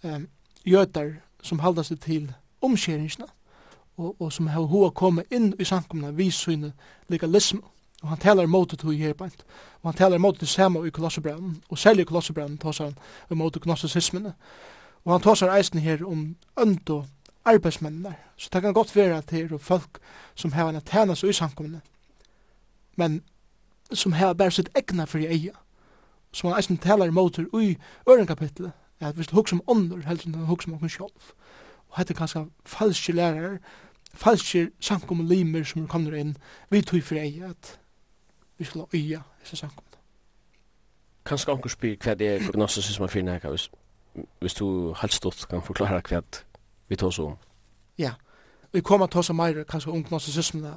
um, jøtar som halda seg til omskjeringsene og, og som har hoa kommet inn i samkomna vi syne legalismen. Og han talar mot det her på Og han talar mot det samme i Kolossebrevn. Og særlig i Kolossebrevn tar han mot gnostisismene. Og han tar eisen her om ønd og arbeidsmennene. Så det kan godt være at det er folk som har en tænas i samkommende. Men som har bare sitt egna for eia. Som han eisen talar mot det i ørenkapitlet. At hvis du hugger som ånder, helst enn du hugger som åkken sjolv. Og hette kanskje falske lærere, falske samkommende limer som kommer inn, vi tog for eia at vi skulle øya disse sangkomna. Kanskje anker spyr hva det er prognosisisme for nekka, hvis, hvis du helt stått kan forklara hva vi tar så om. Ja, vi kommer til å ta så mer kanskje om gnosisismene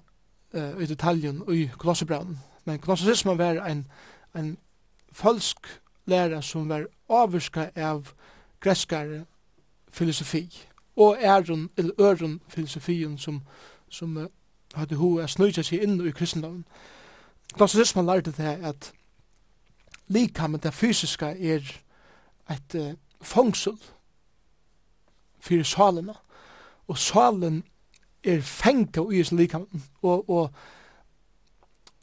uh, i detaljen i Kolossebraun, men gnosisismen var en, en falsk læra som var avvirka av greskare filosofi og æren eller øren filosofien som, som uh, hadde hoa snøyta seg inn i kristendommen. Klassicismen lærte det at likammen, det fysiska, er et uh, fangsel fyrir salina. Og salen er fengt av ysen likammen. Og, og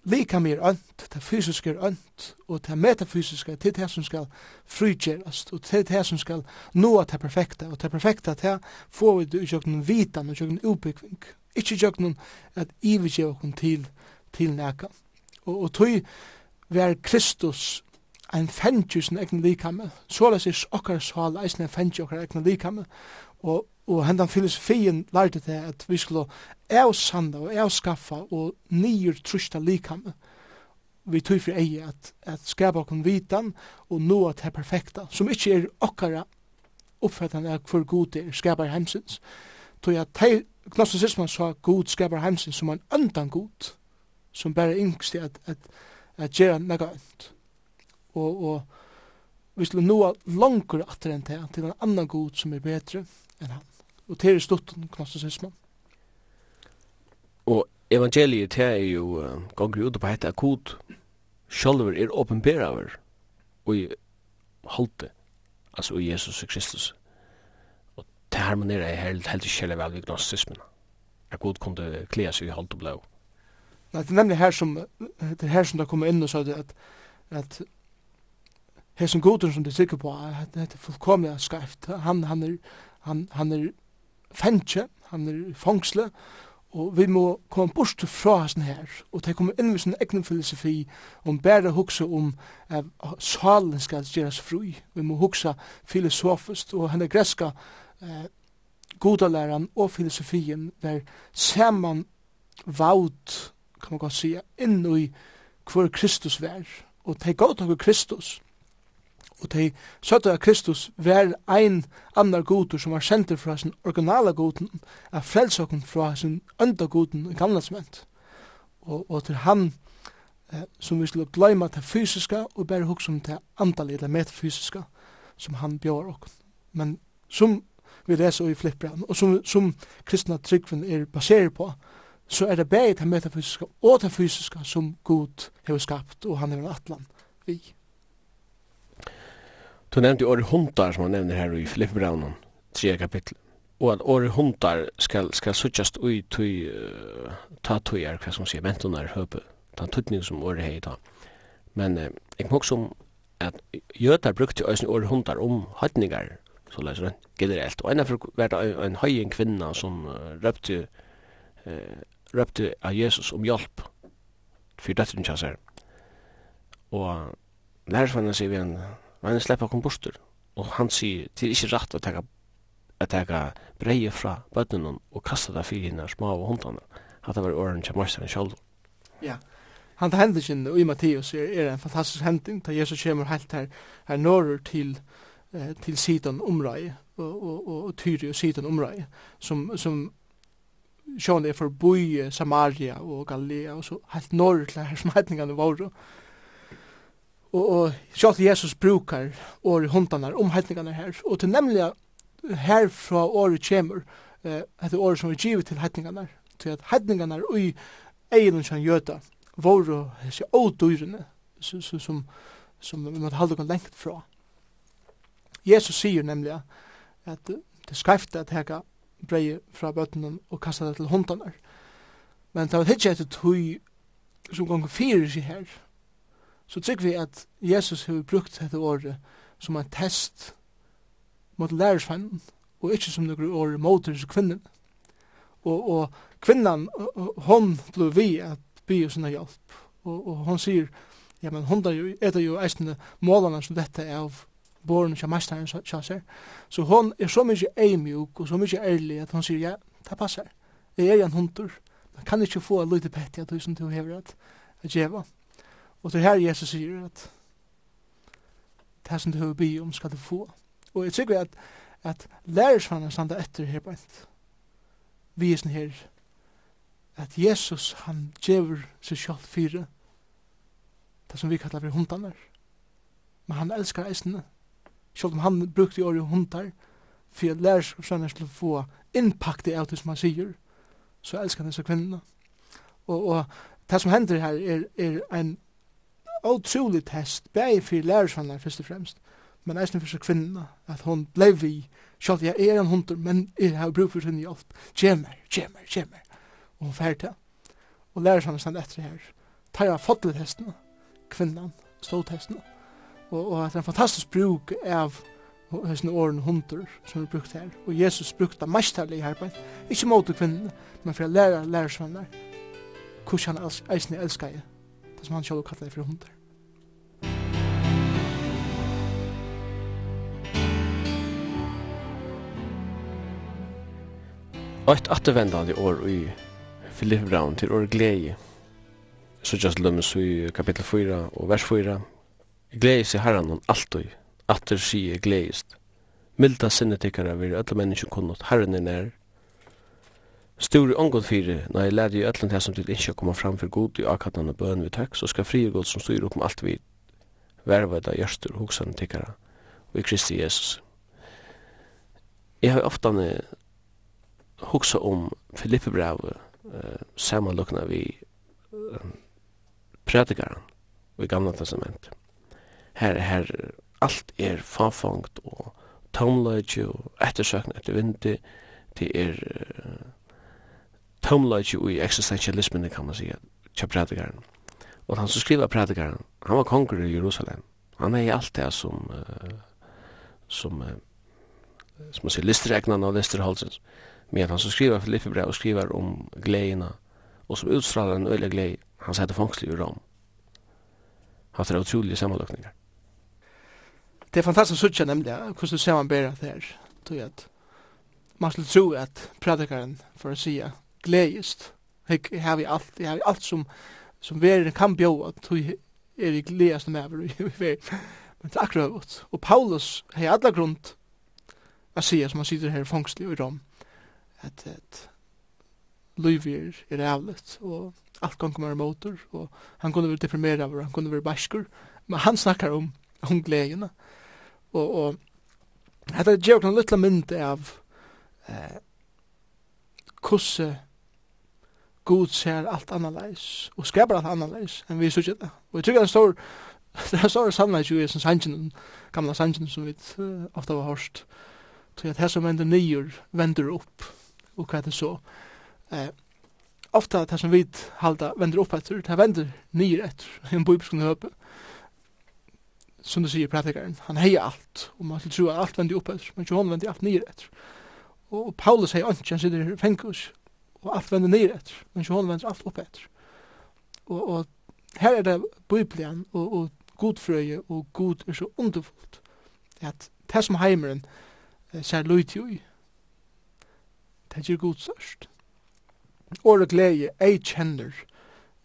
likam er ønt, det fysiska er ønt, og det metafysiska det er det som skal frygjerast, og det er det som skal nå det perfekta, og det perfekta, det får vi det utjøkken vitan, utjøkken utbyggving, ikke utjøkken at ivergje okken til, til nækan. Og, og tog var Kristus ein fengi sin egnu likamme. Såleis er okkar sval eisne en fengi okkar egnu likamme. Og, og hendan filosofien lærte det at vi skulle avsanda og avskaffa og nyur trusta likamme. Vi tog for eie at, at skapa okkur vitan og nå at det er perfekta, som ikkje er okkara oppfattan av hver god er skapar heimsins. Tog at gnostisismen sa god skapar heimsins som en undan god som bare yngst at, at, at gjøre noe ønt. Og, og vi skulle nå langer atter enn det, til en annan god som er bedre enn han. Og til i stutten, knastosismen. Og evangeliet det er jo uh, ganger ut på hette akut sjølver er åpenberaver og i halte altså i Jesus Kristus og det harmonerer jeg helt, helt kjellig vel ved gnostismen akut kunne klea seg i halte og blå det er nemlig her som det er her som det kommer inn og sa det at at her som goden som du sikker på at det er fullkomlig skreft han, han er han, han er fengtje han er fangsle og vi må komme bort fra hans her og det kommer inn med sin egen filosofi om bare hukse om at salen skal gjøres fri. Vi må hukse filosofisk og henne greska eh, godalæren og filosofien der saman vaut kan man godt sige, inn i hvor Kristus vær. Og de gav dere Kristus. Og de søtte av Kristus vær ein annar godur som var sender fra sin originala goden, er frelsokken fra sin ønda goden i gamlatsment. Og, og til han eh, som vi skulle gløyma til fysiska og bare hukse om til andalig eller metafysiska som han bjør ok. Men som vi leser i flippbrann, og som, som kristna tryggven er baseret på, så er det bare det metafysiska og det fysiska som Gud har skapt og han er en atlan vi. Du nevnte året hundar som han nevner her i Filipperaunen, tre kapittel. Og at året hundar skal, skal suttjast ui tui, uh, ta tui er hva som sier, mentunar høpe, ta tutning som året hei ta. Men uh, jeg må også om at jøtar brukte òsne året hundar om høytningar, så leis generelt. Og enn fyrir var det en høyen kvinna som uh, røpte uh, røpte av Jesus om hjelp for døtteren kjassar. Og lærersvannen sier vi han, men han slipper kom borster. Og han sier, det er ikke rett å teka at jeg breie fra bøttene og kasta det fyrir henne små av hundene. At det var åren til marsteren selv. Ja, han tar hendelsen i Matteus er, er en fantastisk hending, da Jesus kommer helt her, her norr til, eh, til Sidon omrøy, og, og, og, og Tyri og Sidon omrøy, som, som sjón er forbi Samaria og Galilea og så helt norr til her som heitningane var Og, og sjálv Jesus brukar år i om heitningane her. Og til nemlig her fra året kjemur, eh, etter året som er givet til heitningane Til at hetningarna ui eilen som jöta våre hese ådyrene som, som, som vi måtte halda lengt fra. Jesus sier nemlig at det er skreift at heka brei fra bøttenen og kasta det til hundene. Men det var ikke etter tog som gong fyrir seg her, så trykker vi at Jesus har brukt dette året som en test mot lærersvennen, og ikke som noen år mot disse kvinnen. Og, og kvinnan, hon ble vi at by oss henne hjelp. Og, og hon sier, ja, men hon er jo, er jo eisende målene som dette er av born som masteren chanser. Så hon er så mykje eimjuk og så mykje ærlig at hon sier, ja, det passar. Jeg er en hundur. Man kan ikkje få lite petti at du som du hever at djeva. Og Och det her Jesus sier at det som du hever by om skal du få. Og jeg tykker at, at lärarsmannen stannar efter här på ett. Vi er sånn her at Jesus han djever seg sjalt fyrir det som vi kallar for hundanar. Men han elskar eisene Selv om han brukte året hundar, for at lærersønner skulle få innpakt i alt det som han sier, så elsker han disse kvinnerne. Og, og det som hender her er, er en utrolig test, bare for lærer lærersønner først og fremst, men eisen for seg kvinnerne, at hun ble vi, selv jeg er en hundar, men jeg har bruk for sin hjelp. Kjemmer, kjemmer, kjemmer. Og hun fær til. Og lærer lærersønner stand etter her. Tar jeg fått til testene, kvinnerne, stå testene, og, og at det er en fantastisk bruk av hessen åren hundur som er brukt her. Og Jesus brukte mestarlig en. ikke mot kvinnene, men for å lære lærersvenner hvordan han els, eisen elsker det, det som han selv kallar det for hundur. Og et attervendande år i Philip Brown til år glede, så just lømmes i kapittel 4 og vers 4, Gleis i herran hon alltid, atter sige gleist. Milda sinnet ikkara vir öll menneskje kunnot herran er nær. Stor ongod fyri, når jeg lærde i ötlen her som til ikke koma fram fyrir god i akadnan og bøn vi takk, så skal fri god som styr upp om alt vi verveda gjørstur hoksan tikkara og i Kristi Jesus. Jeg har ofta hoksa om Filippe brevet uh, samanlukna vi uh, predikaren i gamla testamentet her, her alt er fafangt og tomløyge og ettersøkn etter vindi det er uh, tomløyge og i existentialismen, kan man sige, tja prædikaren. Og han som skriva prædikaren, han var konger i Jerusalem. Han er i alt det som, uh, som, uh, som man sier, listeregnene og listerholdsens. Men han som skriva Filippi brev og skriver om gleina, og som utstrålar en øyla glei, han sætter fangslig i Rom. Han tar utrolige sammenløkninger det er fantastisk suttja nemlig, hvordan du ser man bæra det her, tog at man skulle tro at predikaren, for å si, gledest, jeg har vi alt, jeg har vi alt som, som verden kan bjóa, tog er vi gledest med over. Men det er akkurat, og Paulus har alla grunn å si, som han sitter her i fångslig i rom, at, at Luvir er avlet, og alt kan komme motor, og han kunne være deprimerad, han kunne være bæskur, men han snakkar om, om gledene, Og, og hetta er gjør noen litt mynd av eh, kusse Gud ser alt annerledes, og skapar alt annerledes enn vi synes det. Og jeg tror det er det er en stor sannleis jo i sin sannsyn, gamla sannsyn som vi uh, ofte har hørt, til at her som vender nyer, vender opp, og hva er det så? Eh, ofta det som vi halda vender opp etter, det vender nyer etter, en bibelskende høpe. Eh, som du sier pratikaren, han heier alt, og man skal tro at alt vendi upp etter, men ikke hon vendi alt nir etter. Og Paulus heier ikke, han sitter i fengus, og alt vendi nir etter, men ikke hon vendi alt upp etter. Og, og her er det biblian og, og godfrøye og god er så underfullt, at det som heimeren eh, ser løyt jo i, det gir god størst. Åre glede, ei kjenner,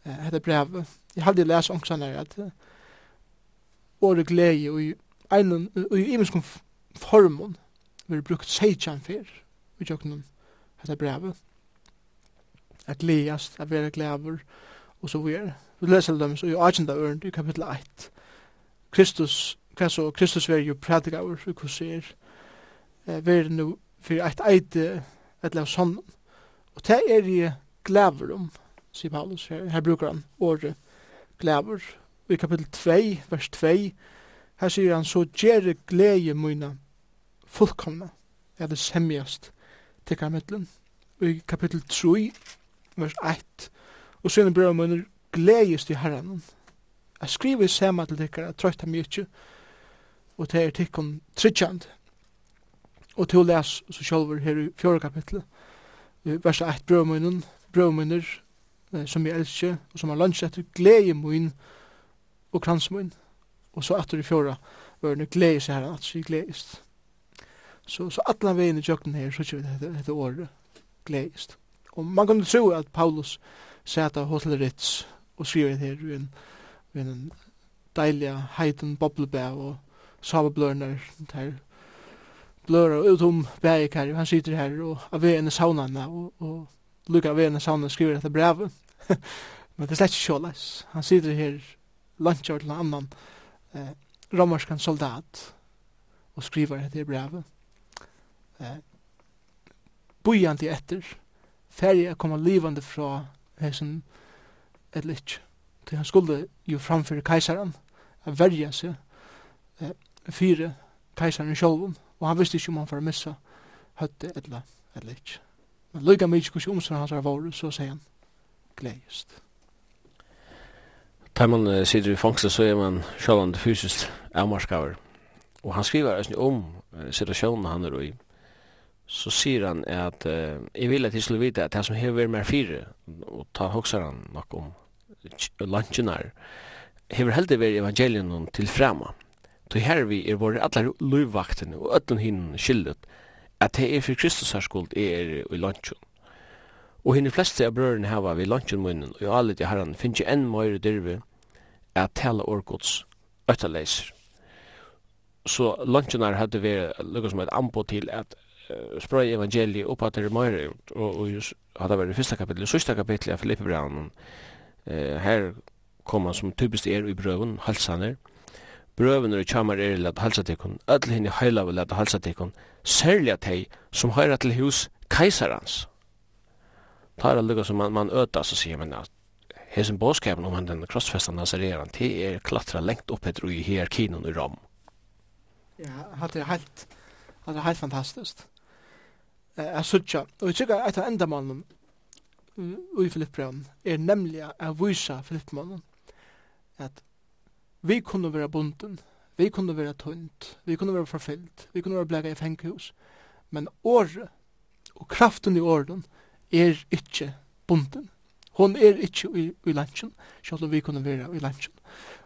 eh, heter brevet. Jeg hadde lest omkring her, at eh, åre glede og i einen og i imenskom formon vi har brukt seitjan fyr vi tjokknum hetta brevet at least at vera glever, og så vidare vi leser dem så i agenda ørn, i kapittel 1 Kristus hva så Kristus veri jo predikaver og hva ser veri nu fyrir eit eit et lev sonnen og det er i glæver om sier Paulus her, her bruker han året glæver i kapittel 2, vers 2, her sier han, så gjere glede mine fullkomne, er det semjast til kamittelen. I kapittel 3, vers 1, og så er det mine gledes til herren. Jeg skriver sema til dere, jeg trøyta mye, og det er tikkun tryggand. Og til å les så sjálfur her i fjore kapitlet, vers 1, brøvmunnen, mine, som jeg elsker, og som har lunsj etter glede mine, og kransmøyn. Og så atter i fjora ørene gledes her, at vi gledes. Så, så atlan veien i jøkken her, så ikke vi dette, dette året gledes. Og man kan tro at Paulus sæta Hotel Ritz og skriver her i en, en deilig heiten boblebæ og saveblørner der blører ut om bæk her, han sitter her og av veien i saunene og, og lukka av veien i saunene skriver dette brevet. [laughs] Men det er slett ikke kjåleis. Han sitter her luncher til en annan eh, romerskan soldat og skriver dette brevet. Eh, Bojan til etter, ferie er komme livande fra hesen et litt. Til han skulle jo framføre a verja seg, eh, fire kaisaren sjolven, og han visste ikke om han var missa høtte etla, etla, etla, etla, etla, etla, etla, etla, etla, etla, etla, etla, etla, etla, etla, Tar man uh, sitter i fangsel så er man sjølvand fysisk avmarskaver. Og han skriver æsni om uh, situasjonen han er i. Så sier han at uh, jeg vil at jeg skulle vite at det som hever mer fire, og ta hoksar han nok om lunchenar, hever heldig veri evangelien til frema. Så her vi er våre allar løyvaktene og ötlun hinn skyldet at det er for Kristus her skuld er i lunchen. Og henne fleste av brødrene hava vi lunchen munnen, og alle de i herran finnes ikke enn møyre dirve at tala orkots øttaleiser. Så lunchen her hadde vært lukket som et ambo til at uh, sprøy evangeliet oppa til møyre, og, og just, hadde vært i fyrsta kapitel, i sista kapitlet av Filippe Braun, uh, her kom han som typisk er i brøven, halsaner, brøven og kjamar er lett halsa tikkun, öll henne heila vil lett halsa tikkun, særlig at hei som høyra til hus kaisarans, tar det lukka som man, man öta så sier man at hesen båskapen om han den krossfestan nazareran till er klattra lengt upp etter i hierarkin i Rom. Ja, det er helt, det er helt fantastiskt. Jeg sutja, og jeg tykker et av endamannen i Filippbrevn er nemlig å vise Filippmannen at vi kunne være bunden, vi kunne være tunt, vi kunne være forfyllt, vi kunne være blega i fengehus, men året og kraften i åren, er ikkje bunden. Hon er ikkje i, i lunchen, selv om vi kunne være i lunchen.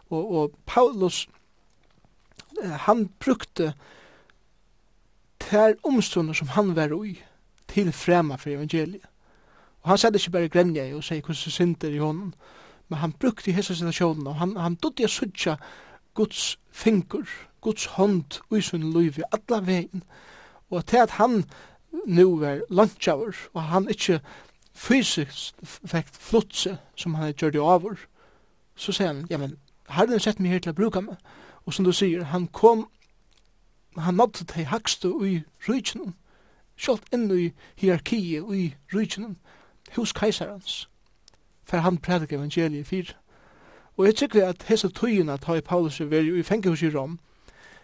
Og, og Paulus, han brukte tær omstunder som han var i, til frema for evangeliet. Og han sædde ikkje bare grenja og sier hvordan synder i honom, men han brukte hessa situasjonen, og han, han dodde jeg suttja Guds fingur, Guds hånd ui sin liv i alla vegin. Og til at han nu var lunchaver, og han ikkje fysisk fekt flutse som han gjør det over, så sier han, ja, men, herren sett meg her til å bruka meg, og som du sier, han kom, han nådde til hakste i rujtjen, sjalt inn i hierarkiet i rujtjen, hos keiserans, for han prædik evangeliet fyr. Og jeg tykker at hese tøyina ta i Paulus veri i fengehus i Rom,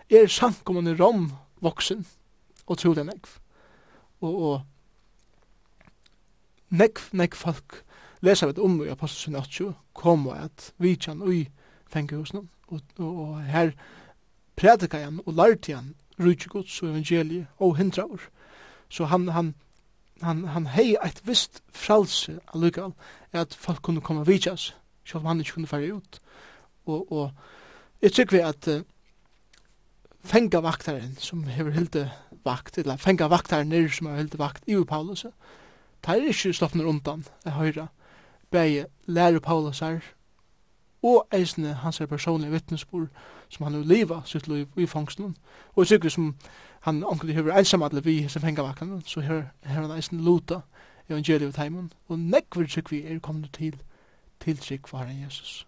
er sankommun i Rom voksen, og tro den ekv og, og nekv, nekv folk lesa vet om i Apostelsyn 8 kom og at vi kjan ui fengehusene og, og, og her prædika han og lærte han rujtjegods og evangelie og hindraur så han, han, han, han hei eit vist fralse allukal at folk kunne komme vidjas, selv om han ikke kunne fære ut og, og jeg tykker vi at uh, fenga vaktaren som hever hilde vakt, eller fenga vaktaren nir som hever hilde vakt i Paulus, tar er ikke stoppner undan, jeg høyra, bæg lærer Paulus her, og eisne hans er personlige vittnesbord som han har liva sitt liv i fangsten, og sikkert som han omkring hever einsamadle vi som fenga vaktaren, så her, her han eisne luta evangeliet teimen, og nekver sikkert vi er kommet til til sikkert Jesus.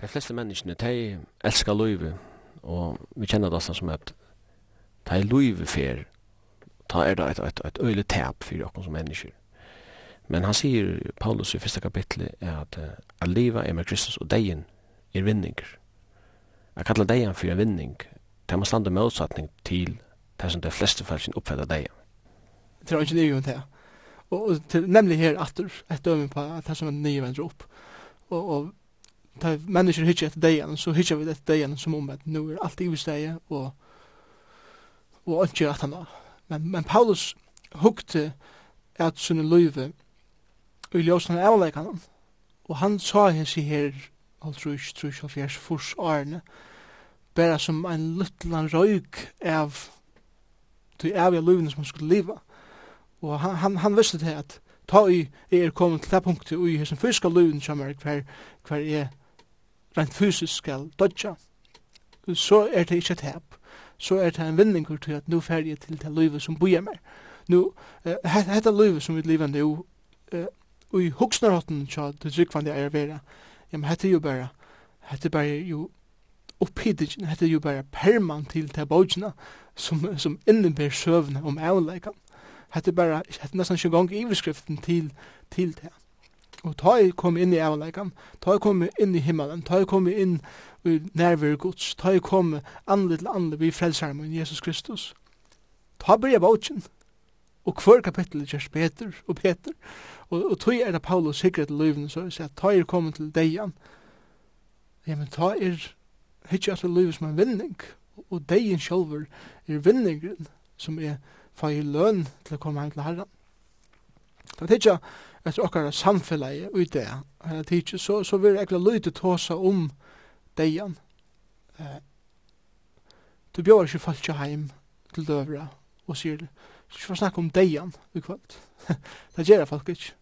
De fleste menneskene, de elskar livet, Og vi kjenner det som at det er løyve fer ta er det et, et, et øyelig tap for dere som mennesker. Men han sier, Paulus i første kapitlet, er at at livet er med Kristus og deien er vinninger. Jeg kallar deien for en vinning. Det må stande motsetning til det som de fleste fall sin oppfatter deien Det er ikke nye om det. Og, og til, nemlig her atter, et dømme på det som er nye vender opp. Og, og ta mennesker hittar etter degen, så hittar vi etter degen som om at nu er alt i steg og og ikke at han men men Paulus hukte at sunne løyve og i ljósen av avleikan og han sa hans i her halvtrus, trus, halvfjers, furs årene bare som en luttlan røyk av til avia løyvene som han skulle liva og han, han, han visste det at ta i er kommet til det punktet og i hans fyska løyvene som er hver, hver er rent fysisk skal dodja, så er det ikke et hep. Så er det en vendingur til at nu fer til det livet som bor meg. Nu, uh, dette livet som vi lever nu, uh, og i huksnarhotten tja, det tryggvande det er vera, ja, jamen hette jo bare, hette bare jo upphiddigen, hette jo bare perman til det bojina, som, som innebär søvne om avleikan. Hette bara, hette nesan ikke gong i iverskriften til, til det. Og ta jeg kom inn i avleikam, ta jeg kom inn i himmelen, ta jeg kom inn i nærvær gods, ta jeg kom andre til andre vi frelsar min Jesus Kristus. Ta bryr jeg bautjen, og hver kapittel er Peter og Peter, og, og tog er det Paulus sikkert til løyvene, så jeg sier, ta jeg kom til deian, ja, men ta jeg hittja til løyvene som en vinning, og deian sjolver er vinningren som er fyrir løn til å komme hen til herren. Ta tidsja etter okkara samfellegi ui det, henne tidsja, så, så vil ekla lyte tåsa om deian. Eh, du bjóar ikke falskja heim til døvra og sier, du skal snakka om deian i kvöld. [laughs] det gjerra folk ikke.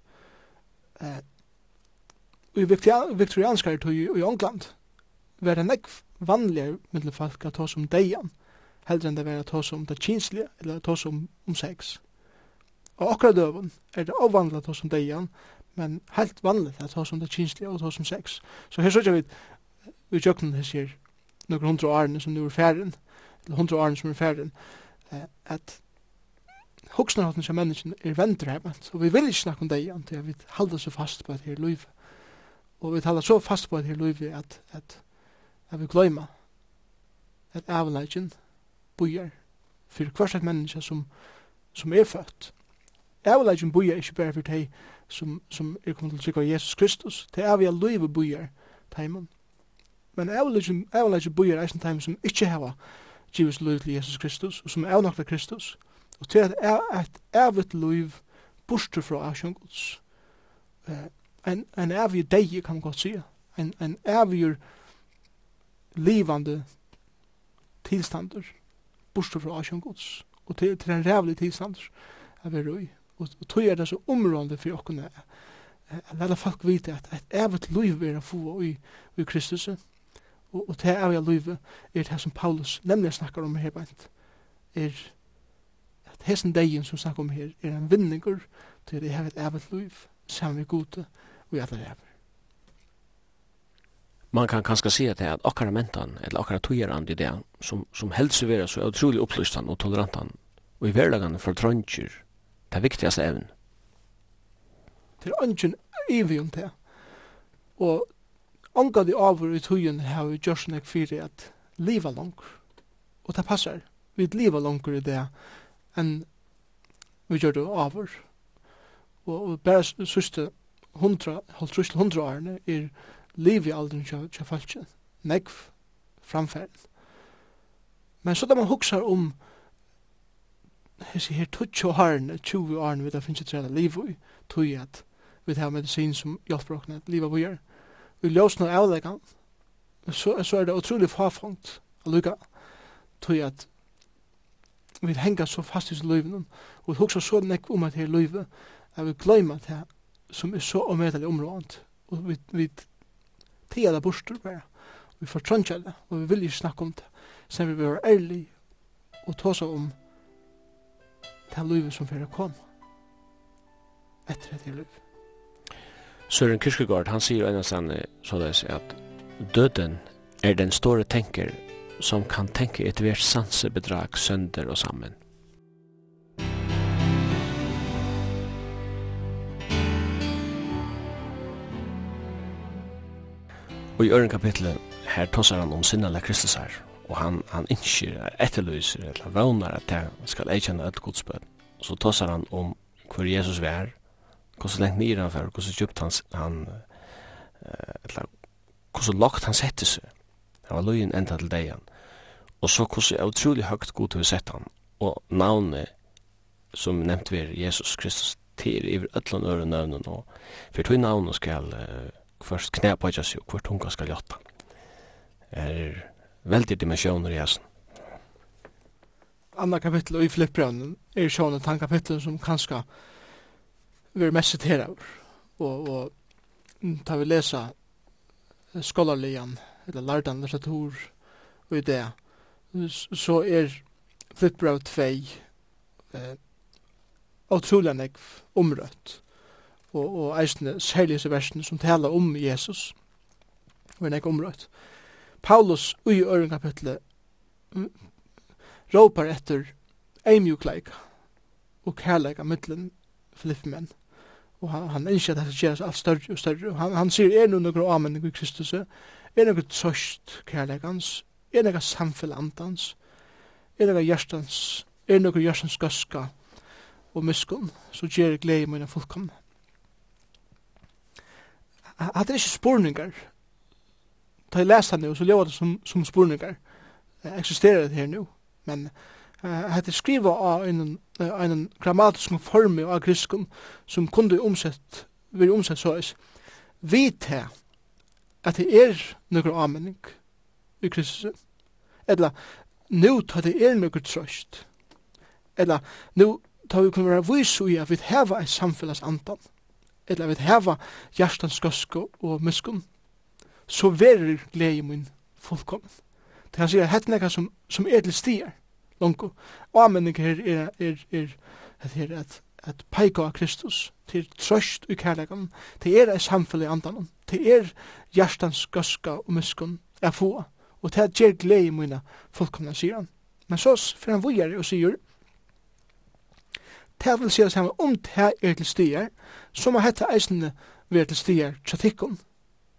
Eh, i viktorianskar tog i England var det nekv vanligere mittel folk at tås om deian, heldre enn det var at tås om det kinslige, eller tås om, om sex. Og akkurat døven er det avvandlet hos om deian, men helt vanlig at hos om det kinslige og hos om sex. Så her sørger vi vi tjøkken her sier noen hundre årene som nu er færen, eller hundre årene som er færen, at hoksnarhånden som menneskene er vendre hjemme, så vi vil ikke snakke om deian til vi halda så fast på et her liv. Og vi taler så fast på et her liv at, at, at vi gløyma at avleggen bøyer for hver slags menneske som, som er født avleggen buja ikke bare for deg som, som er kommet til å trykke Jesus Kristus. Det er vi er løyve bujar teimen. Men avleggen bujar er en teimen som ikke har givet løyve til Jesus Kristus, og som er avnakta Kristus. Og til at er et evigt løyve borster fra avsjøn Guds. En, en evig deg, kan man godt si. En, en evig livande tilstander borster fra avsjøn Guds. Og til, til en rævlig tilstander er vi røy. Og, og tog er det så områdende for åkene at lade folk vite at et evigt liv er å få i, i Kristus. Og, og det evige livet er det som Paulus nemlig snakker om her bænt. Er at hessen degen som snakker om her er en vinninger til det er et evet liv sammen med gode og i alle evige man kan kanskje si at det er at akkara mentan, eller akkara tujeran i det, som, som helst vera så utrolig opplystan og tolerantan, og i hverdagen for trøntjer, det viktigaste evn. Det er ungen evig om det. Og anga de avur i tøyen har vi gjørs nek fyrir at liva langer. Og det passar. Vi liva langer i det enn vi gjør det avur. Og, og bare sørste hundra, halvtrus til hundra årene er liv i alderen kja falskjen. Nekv framferden. Men så da man huksar om hessi her tutsi og harne, 20 årene vi da finnes ikke trena liv i, tui at vi har medisin som hjelper oss at livet vi gjør. Vi løsner avleggan, så, så er det utrolig farfangt å lukka, tog at vi henga så fast i livet, og vi husker så nek om at her livet, at vi glemmer at her som er så omedelig områdant, og vi, vi tida det bostur bare, vi fortrøntja det, og vi vil ikke snakke om det, sen vi vil være ærlig og ta seg om det, det livet som fyrir kom etter etter liv. Søren Kyrkjegaard, han sier ennå sanne såleis at døden er den store tenker som kan tenke et vers sansebedrag sønder og sammen. Og i øren kapitlet her tosser han om sinnala Kristus her og han, han innskir, etterlyser, eller vånar at det skal eikjenne alt godsbød. Og så tossar han om hver Jesus vær, så lengt nir han fyrir, så djupt han, han eller hvordan lagt han sette seg. Det var løyen enda til degen. Og så hvordan utrolig høgt god vi sett han, og navnet som nevnt vi Jesus Kristus til i öllun øre nøvnen, og for tog navnet skal uh, først knæpa seg, og hvert hunga skal gjøtta. Er veldig dimensjoner i hessen. Anna kapittel og i Filippbrønnen er sjånet han kapittel som kanskje vi er mest sitera og, og ta vi lesa skolarligan eller lardan litteratur og i det så er Filippbrøv 2 eh, utrolig nekv omrøtt og, og eisne særlig versen som taler om Jesus og er nekv omrøtt og Paulus i øren kapitlet råpar etter eimjukleika og kærleika mittlen flippmenn. Og han, han innskjer at det skjer alt større og større. Han, han sier, er noe noe avmenning i Kristus? Er noe trøst kærleikans? Er noe samfellandans? Er noe hjertans? Er noe hjertans gøska og muskon? Så gjør jeg glede i mine fullkomne. Hadde er ikke spurningar da jeg leser det så lever det som, som spurningar. Uh, eksisterer det her nå. Men uh, hette skriva av en, uh, en grammatisk form av griskum som kunde omsett, vil omsett så is. Vi te at det er nøkker anmenning i Kristus. Eller, nu tar det er nøkker trøst. Eller, nu tar vi kunne være vis i at vi heva et samfellas andan. Eller vi heva hjertans gøske og miskunn så verer glede min fullkommen. Det han sier, hette nekka som, som er til stier, langko. Og anmenning her er, er, er, er, er at, at peika av Kristus til trøst i kærlegan, til er ei samfunn i andan, til er hjertans gøska og muskun er få, og til at gjer glede mine fullkomna, sier han. Men så fyrir han vujere og sier, til vil sier samme, om til er til stier, så må hette eisene være til stier tjatikon,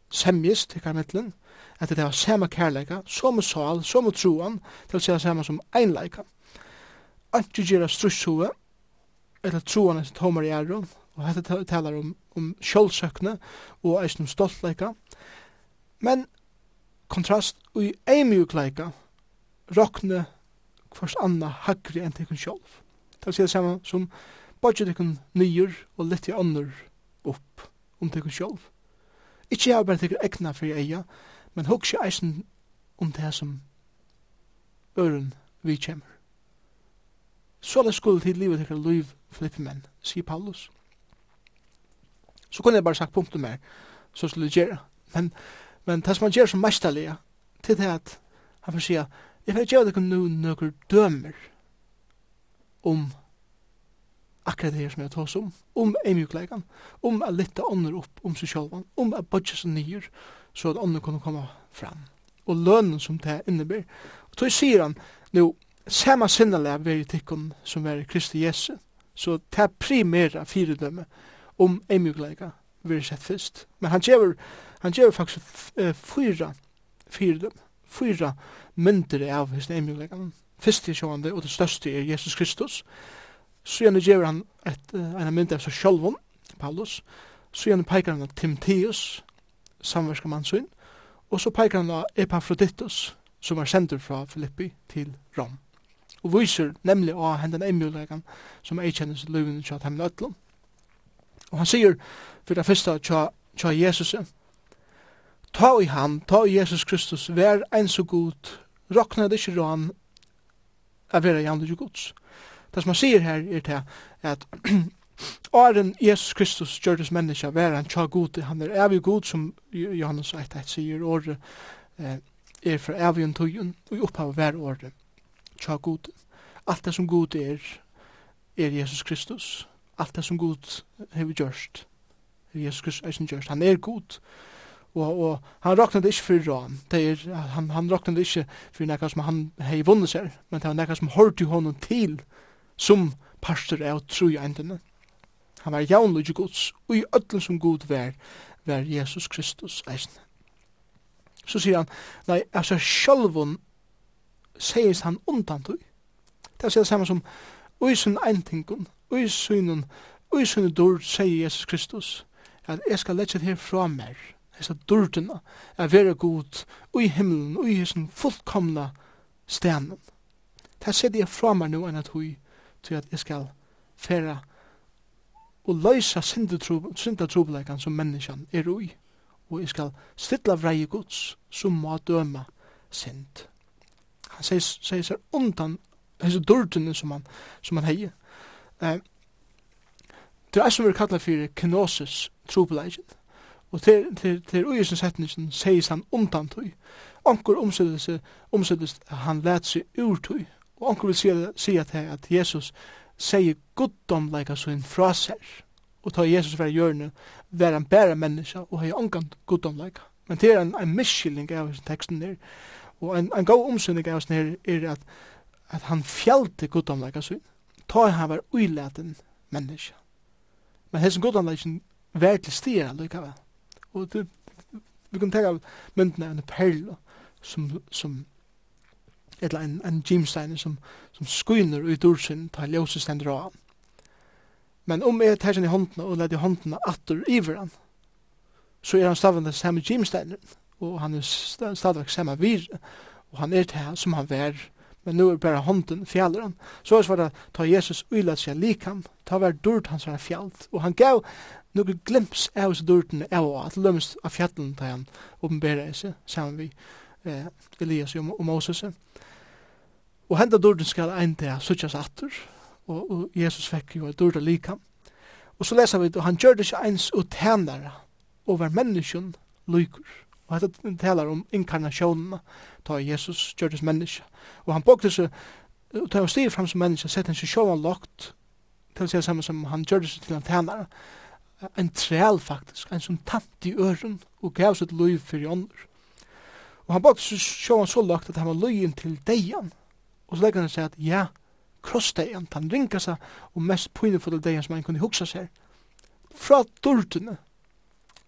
semjes til karmetlen, at det var samme kærleika, samme sal, samme troan, til å se samme som einleika. Anki gira strusshove, eller troan er tomar i æru, og dette talar om, om sjálfsøkne og eisen om stoltleika. Men kontrast og i eimjukleika rokne kvars anna hagri enn tekun sjálf. Det vil si samme som bodget tekun nyer og litt i ånder opp om tekun sjálf. Ikke jeg bare tykker egna for eia, men hugsi eisen om det som øren vi kjemmer. Så det skulle til livet tykker liv flippe menn, sier Paulus. Så kunne jeg bare sagt punktum mer, så skulle jeg gjøre. Men, men det som han gjør som mestallega, til det at han får sier, jeg får gjøre det kun nu nøkker dømer om akkurat det her som jeg tar om, om eimjukleikan, om å lytte ånder opp om seg sjølvan, om å bodja seg nyer, så at ånder kunne komme fram. Og lønnen som det innebär. Og tog sier han, nu, sama sinnale av veritikon som er Kristi Jesu, så det er primæra fyredømme om eimjukleika veri sett fyrst. Men han gjør, han gjør faktisk uh, fyra fyredømme, fyra mynder av hans eimjukleikan. Fyrst er sjående, og det største er Jesus Kristus, Så gjerne gjør han et, en mynd av seg sjølvun, Paulus. Så gjerne peikar han av Timotheus, samverskamannsyn. Og så peikar han av Epaphroditus, som er sendur fra Filippi til Rom. Og viser nemlig av hendan emjulegan som er kjennes i løven til at hemmen øtlom. Og han sier for det første tja, tja Jesus Ta i han, ta i Jesus Kristus, vær en så god, råkna det ikke rån, er vera jandu gods. Det som han sier her er til at [clears throat] Åren Jesus Kristus gjørtes menneska vær han tja god, han er evig god som Johannes 1.1 sier året eh, er fra evig en tøyen og i opphavet hver året tja god. Alt det som god er er Jesus Kristus. Alt det som god hever gjørst er Jesus Kristus er gjørst. Han er god og, og han raknade ikke for ram. Det er, han, han det ikke for nekka som han hei vunnet seg, men det var nekka som hørte honom til som pastor av tru endene. Han var jaunlugge gods, og i ödlen som god vær, vær Jesus Kristus eisne. Så sier han, nei, altså sjálvun seis han undan tui. Det er det samme som, ui sin eintingun, ui sinun, ui sinun dord, sier Jesus Kristus, at jeg skal lette her fra mer, hessa durdina, er vera god, ui himmelen, ui hessin fullkomna stenen. Det sier jeg fra mer nu enn at hui, til at jeg skal færa og løysa syndatrobelegan som menneskjan er ui og jeg skal stilla vrei gods som må døma synd. Han sier, sier seg undan hese dårdene som han, som han heier. Eh, det er som vi kallar fyrir kenosis trobelegan og til, til, til uisen setningen sier han undan tøy. Anker omsettes, omsettes han let seg ur tøy Og onkur vil si at til at Jesus sier guddomleika sin fra seg. Og ta Jesus fra hjørne, være en bære menneske og hei ongan guddomleika. Men det er en, en miskylling av teksten der. Og en, en god omsynning av oss her er at, at han fjallte guddomleika sin. Ta han var uilaten menneske. Men hessen guddomleikin var til stier allikevel. Og det, vi kan tenka myndene av en perl som, som eller en, en gymstein som, som skyner ut ur sin ta ljøse stender av. Men om jeg tar sin i håndene og leder håndene atter iver han, så er han stavende samme gymsteinen, og han er stadigvæk samme vir, og han er til som han vær, men nu er bare hånden fjallet han. Så er det ta Jesus uilat seg likam, ta var dyrt hans var fjallt, og han gav noen glimps av oss dyrtene av og at lømst av fjallen da han åpenbærer seg sammen vi eh, Elias og Moses. Og henda dorden skal ein til suttjas atter, og, og Jesus fekk jo dorda likam. Og så lesa vi, og han gjør det ikke eins og tænare over menneskjen lykur. Og dette talar om inkarnasjonen, ta Jesus gjør det menneske. Og han bokte seg, og ta og stiger fram som menneske, sett han seg sjåan lagt, til å si samme som han gjør det til en tænare, en træl faktisk, en som tatt i øren, og gav sitt liv fyrir ånder. Og han bokte seg sjåan så lagt at han var løyen til deian, Og så legger han seg at ja, krossdegen, han ringer seg, og mest pynefulle degen som han kunne hugsa seg. Fra dørtene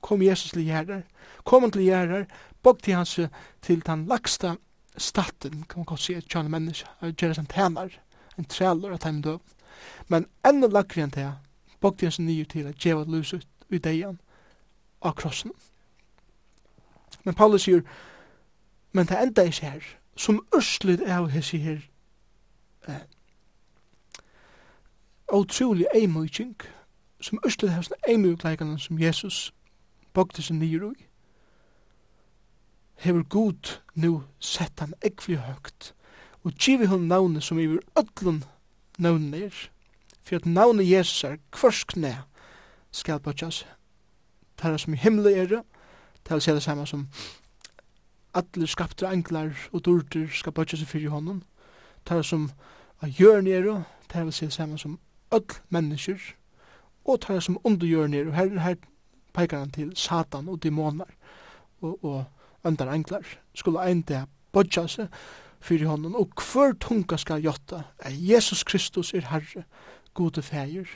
kom Jesus til gjerder, kom han til gjerder, bog til hans til den lagsta staten, kan man godt si, et kjønne menneske, gjerder som tænar, en trælor at han døv. Men enda lagre enn det, bog til hans nye til at djeva luset i degen av krossen. Men Paulus sier, men det enda ikke her, som ørslet av hese her eh, utrolig eimøyking, som østet har sånne eimøykleikene som Jesus bogte seg nyr ui hever god nu sett han ekvig høgt, og givi hun navnet som iver ötlun navnet er, for at navnet Jesus er kvarskne skal bøtjas, tæra som i himmel er det, tæra seg det samme som atler skapte englar og dorter skal bøtjas i fyrir hånden, tar som av jørn er, tar vil se saman som öll mennesker, og tar som under jørn er, og her, her peikar han til satan og demonar og, og andar englar, skulle ein det bodja seg fyrir honom, og hver tunga skal jotta, er Jesus Kristus er Herre, gode feir,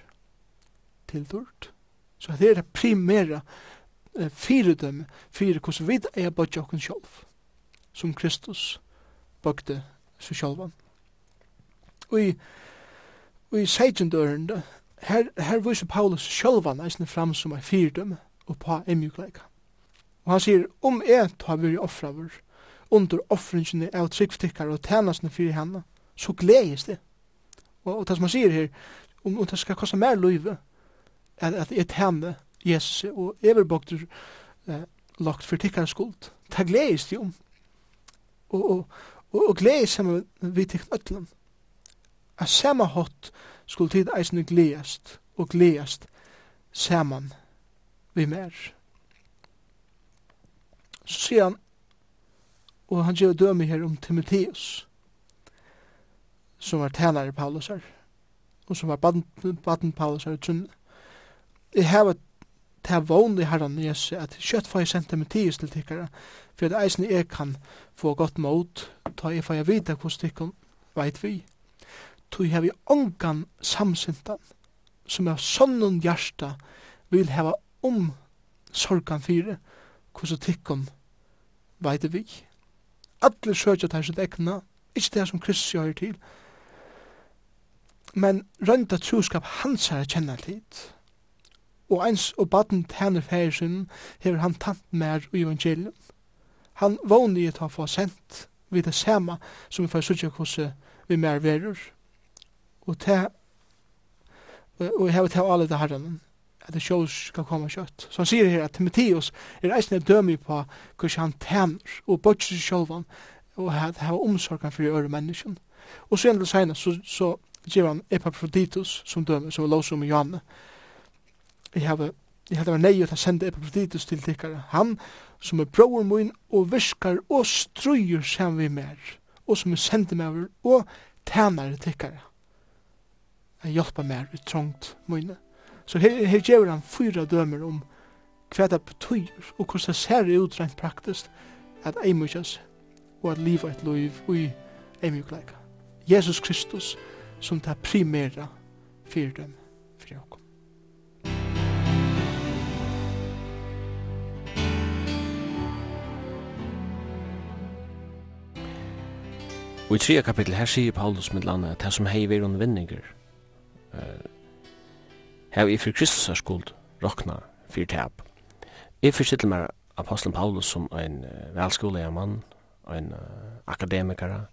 tiltort. Så det er det primæra eh, fyrdømme, fyrir hos vi er bodja okken sjálf, som Kristus bøkte seg sjálfan i, i seitjendøren, her, her viser Paulus sjølvan eisne fram som er fyrdom og på emjukleika. Og han sier, om jeg tar vi offraver, under offringene av tryggftikkar og tænasene fyrir henne, så gledes det. Og, og det som han sier her, om, om det skal kosta mer løyve, at, at jeg tæne Jesus og everbogter eh, lagt for tikkar skuld. Det gledes det om. Og, og, og, og gledes sammen vi tikkar ötlen. A sama hot skulle tid eisne gledast og gledast saman vi mer. Så sier han, og han gjør døme her om Timotheus, som var tænare Paulus her, og som var baden, Paulus her i Trunne. Jeg har ta vån i herran Jesu, at kjøtt får jeg sendt Timotheus til tikkara, for at eisen jeg kan få godt mot, ta jeg får jeg vite hvordan tikkun veit vi tog hevi ongan samsintan, som er sånnon hjärsta vil heva om sorgan fyre, hvordan tikkun veit vi. Alle søkja til sitt ekna ikke det som Kristus gjør til, men rønta troskap hans er kjenner. Og eins og baden tæner færesen hever han tant mer i evangelium. Han vågne i at han får sendt vi det sema som vi får sutja hvordan vi mer verur og ta og jeg har til alle det herren at det sjås skal komme kjøtt. Så han sier her at Timotheus er eisne dømi på hvordan han tæner og bøtser sjålvan og at hava omsorgan for øre menneskjen. Og så endelig senere så, så gir han Epaphroditus som dømi, som lås om i Johanne. Jeg har Jeg hadde vært nei at jeg sendte Epaphroditus til tikkare. Han som er bror min og viskar og strøyer sem vi mer. Og som er sendte meg og tænare tikkare at hjelpa mer i trångt mine. Så her, her gjør han fyra dømer om hva det betyr og hvordan det ser ut rent praktisk at eimukjas og at livet et liv i eimukleika. Jesus Kristus som det primæra fyrir dem fyrir okkom. Og i tredje kapittel her sier Paulus med landet at det som hei vir vinninger eh, hef i fyrir Kristus er skuld rokna fyrir tap. Jeg forstittel meg apostelen Paulus som en uh, velskolega mann, en uh, akademikara.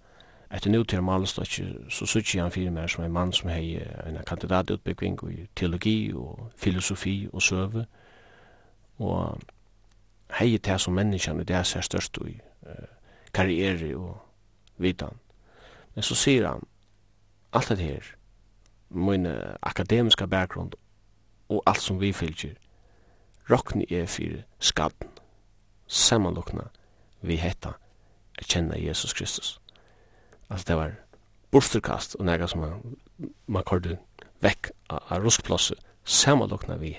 Etter nu til Malestokki så sutsi han fyrir meg som en mann som hei en kandidatutbygging i teologi og filosofi og søve. Og hei til som menneskjan i det er størst i uh, karriere og vitan. Men så sier han, alt det her, min akademiska bakgrund og alt som vi fylgjer, rokkni er fyrir skaden, samanlokna vi hetta at kjenna Jesus Kristus. Altså det var borsterkast og nega som man, man kordu vekk av ruskplosset, samanlokna vi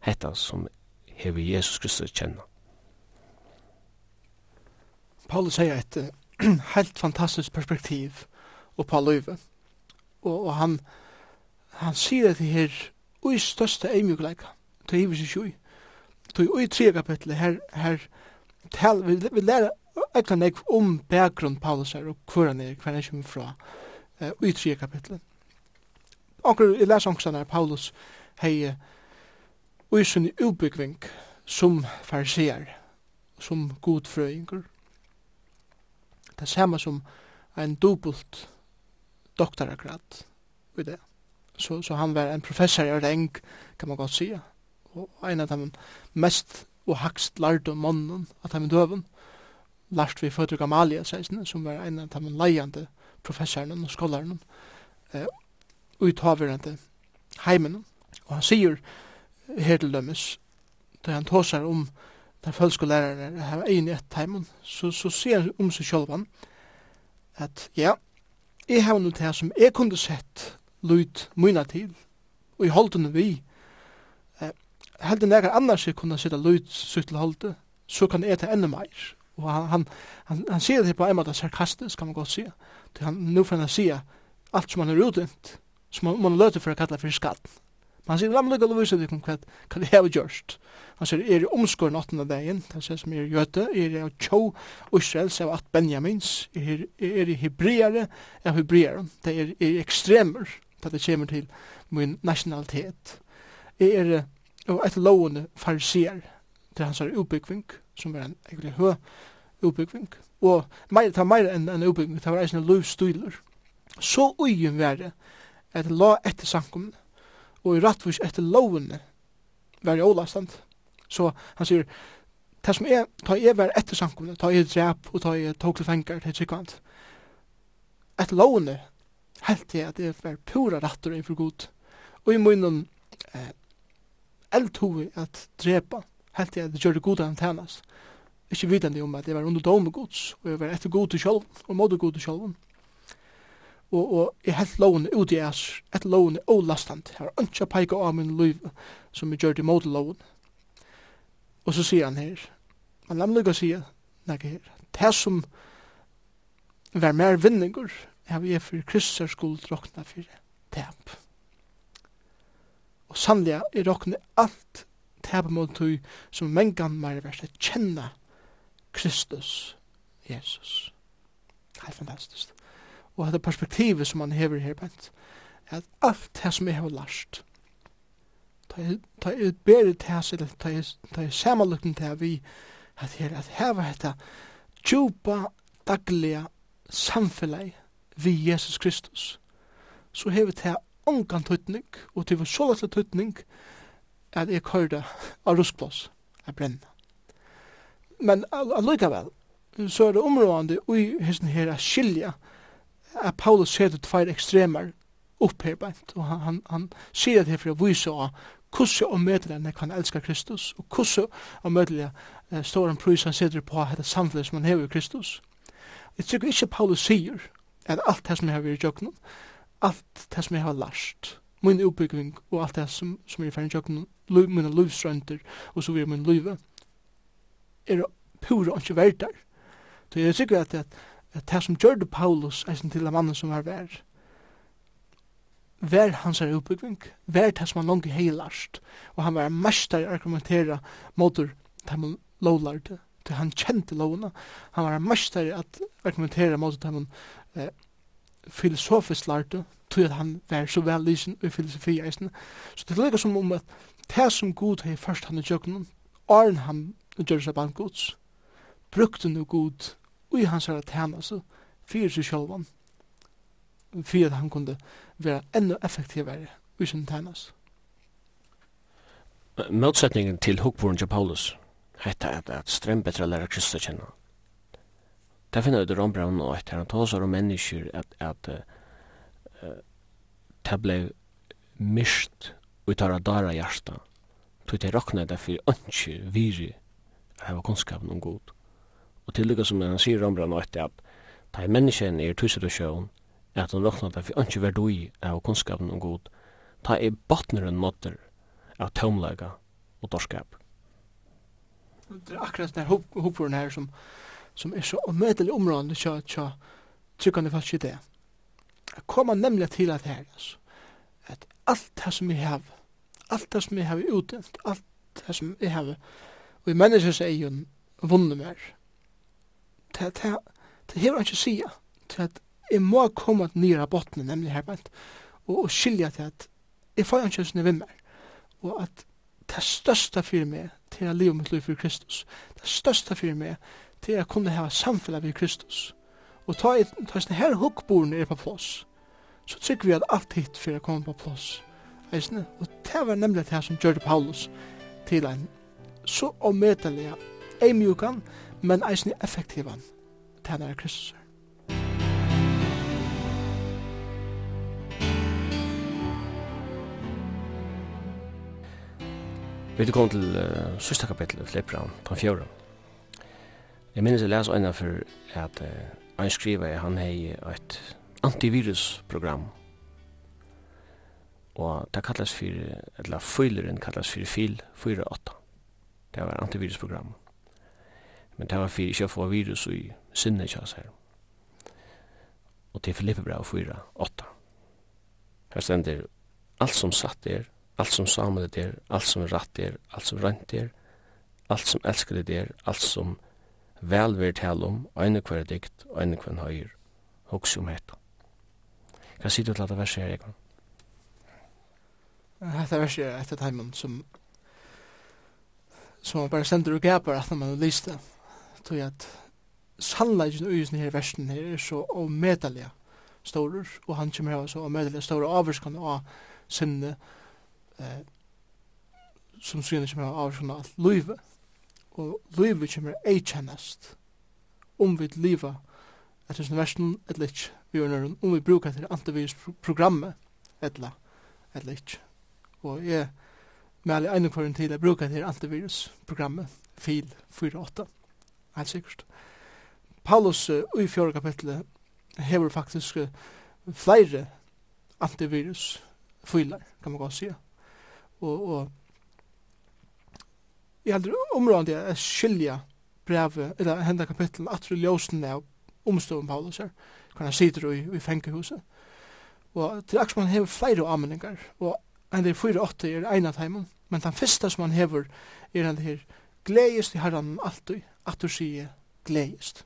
hetta som hever Jesus Kristus kjenna. Paulus sier et helt fantastisk perspektiv og på livet. Og, og han, han, han sier at det her ui største eimjukleika, til hiver seg sjui. Det ui tre kapitlet, her, her tal, vi, vi lærer ekla nek om bakgrunn Paulus her, og hver han er, hver han er kommer fra, uh, ui tre kapitlet. Onker, jeg leser onksan her, Paulus hei ui sunni ubyggving som fariseer som godfrøyngur. Det er samme som en dobbelt doktoragrad i det. Så, så han var en professor i Reng, kan man godt sige. Og en av dem mest og hakst lærte om mannen, at han døven, lærte vi Fødre Gamalia, seisne, som var en av dem leiende professoren og skolaren, eh, uttavirende heimen. Og han sier her til dømes, da han tåsar om der følskolærere har egen i ett heimen, så, så sier han om seg sjølvan, at ja, jeg har noe til som jeg kunne sett lyd myna til, og i holden vi, eh, heldur nekar annars jeg kunne sitte lyd sutt til holdet, så kan jeg ta enda meir. Og han, han, han, han sier det på en måte sarkastisk, kan man godt sige. Til han, nu får han sier alt som han er utdømt, som man, man løter for å kalla for skatt. Men han sier, la meg lukka å vise om hva det er gjørst. Han sier, er i omskår natten av dagen, han sier som er jøte, er det Tjo, tjå Israels av at Benjamins, er, er i hebreere er hebreere, det er, er ekstremer, da det kommer til min nationalitet. Jeg er og et lovende farsier til hans er utbyggving, som er en egentlig høy utbyggving. Og meir, ta meir enn en utbyggving, det var eisne lovstyler. Så ugen var det at la etter sankumne, og i rattvis etter lovene var det ålastand. Så han sier, det som er, ta jeg var etter sankumne, ta jeg drep og ta jeg tog til fengar til tryggvand. Etter lovene helt til at jeg var pura rattur innfor god. Og i munnen eh, eldhove at drepa, helt til at jeg gjør det gode antennas. Ikke vidande om at jeg var under dome gods, og jeg var etter god til sjolven, og måtte god til sjolven. Og, og jeg helt lovene ut i as, et lovene og lastant. Jeg har ønska peika av min liv som jeg gjør det mot. Og så sier han her, han lukka sier, nek her, det som var mer vinningur av jeg for Kristus skuld råkna for tap. Og sannlega er råkna alt tap mot tog som mengan mer vers kjenna Kristus, Jesus. Helt fantastisk. Og dette perspektivet som han hever her bænt, at alt det som jeg har lært, ta jeg bedre til hans, eller ta jeg samanlukken til vi, at her, at her var dette djupa, daglige samfunnet vi Jesus Kristus, så hever det ongan tøytning, og til var så lett tøytning, at jeg køyrde av ruskplås, av brenna. Men allikevel, så er det områdende i hesten her at skilja at Paulus ser det tveir ekstremer oppherbent, og han, han, han sier det her for å vise av kusse og mødelen jeg kan elska Kristus, og kusse og mødelen eh, står en prøys han sitter på dette samfunnet som han hever Kristus. Jeg tror ikke Paulus sier at alt det som jeg har vært i jøkken, alt det som jeg har lært, min utbygging og alt det som, som jeg har vært i jøkken, mine livsrønter og så videre min liv, er pura ikke verdt der. Så jeg er sikker at, at, at det som gjør det Paulus, eisen til en mann som var vær, vær hans er utbygging, vær det som han langt heilast, og han var mester i argumentera motor til han lovlarte, til han kjente lovna, han var mester i at argumentera motor dem eh, filosofisk lærte, tog at han var så vel lysen i filosofi eisen. Så det ligger som om at det som god har først han i tjøkkenen, åren han gjør seg band Guds, brukte nu god i hans herre tjeneste, fyrir seg sjølvan, fyrir at han kunde være enda effektivere i sin tjeneste. Motsetningen til hukboren til Paulus, hette at, at strømbetre lærer Kristus kjenner, Det finner ut Ron Brown og etter han tåsar om mennesker at, at uh, det ble mist utar av dara hjärsta. Tog det råkna det for ønske viri hava kunnskapen om god. Og til lykka som han sier Ron Brown og etter at det er menneskene er tusen og sjøen at han råkna det for ønske verdui hava kunnskapen om god. Ta i botneren måter av tomlega og dorskap. Det er akkurat den her her som som er så omøtelig områdende til å trykkende fast i det. Jeg kommer nemlig til at her, altså, at alt det som jeg har, alt det som jeg har utdelt, alt det som jeg har, og i menneskers egen vunnet mer, det, det, det hever ikke sida, til at jeg må komme nere av bottene, nemlig her, bant, og, og skilja til at jeg får ikke sånn vimmer, og at det største for meg til å leve mitt liv for Kristus, det største for meg til å kunne ha samfunnet ved Kristus. Og ta ta sånne her hukkboren er på plass, så trykker vi at alt hit for å komme på plass. Eisne? Og det var nemlig det som gjør Paulus til en så omøtelig, ei mjukan, men eisne effektivan tænare Kristus. Vi er kommet til uh, sista kapittel i Flippran, den fjorden. Jeg minnes jeg leser øyne for at uh, han skriver han hei et antivirusprogram. Og det kallas for, eller fyleren kallas for fil 48. Det var antivirusprogram. Men det var for ikke å få virus i sinne kjas her. Og til Filippe brev 4, 8. Her stender alt som satt er, alt som samlet er, alt som ratt er, alt som rent er, alt som elsker er, alt som vel vil tale om, øyne hver dikt, øyne hver høyre, hoks om hetta. Hva sier du til dette verset her, Egon? Hetta verset er etter teimen som som man bare sender og gaper at man har lyst det. Tog at sannleggen og usen her versen her er så omedelig stårer, og han kommer her så avmedelige stårer avvarskan av sinne eh, som synes kommer her avvarskan av livet og livet kommer eikjennast om vi liva etter sin versen eller ikke vi gjør nøren om vi brukar til antivirus programmet eller eller ikke og jeg med alle ene kvarren til jeg brukar til antivirus programmet fil 4.8 helt sikkert. Paulus uh, i fjorda kapitlet hever faktisk uh, flere antivirus filer kan man godt og si og, og jeg heldur områdende jeg skilja brevet, eller henda kapitlen, atru ljósen av omstående Paulus her, hvor han sitter i, i fengehuset. Og til akkur man hever flere anmenningar, og enn det er 4-8 er av heimen, men den fyrsta som han hever er han her, gleist i herran alltid, at du sier gleist.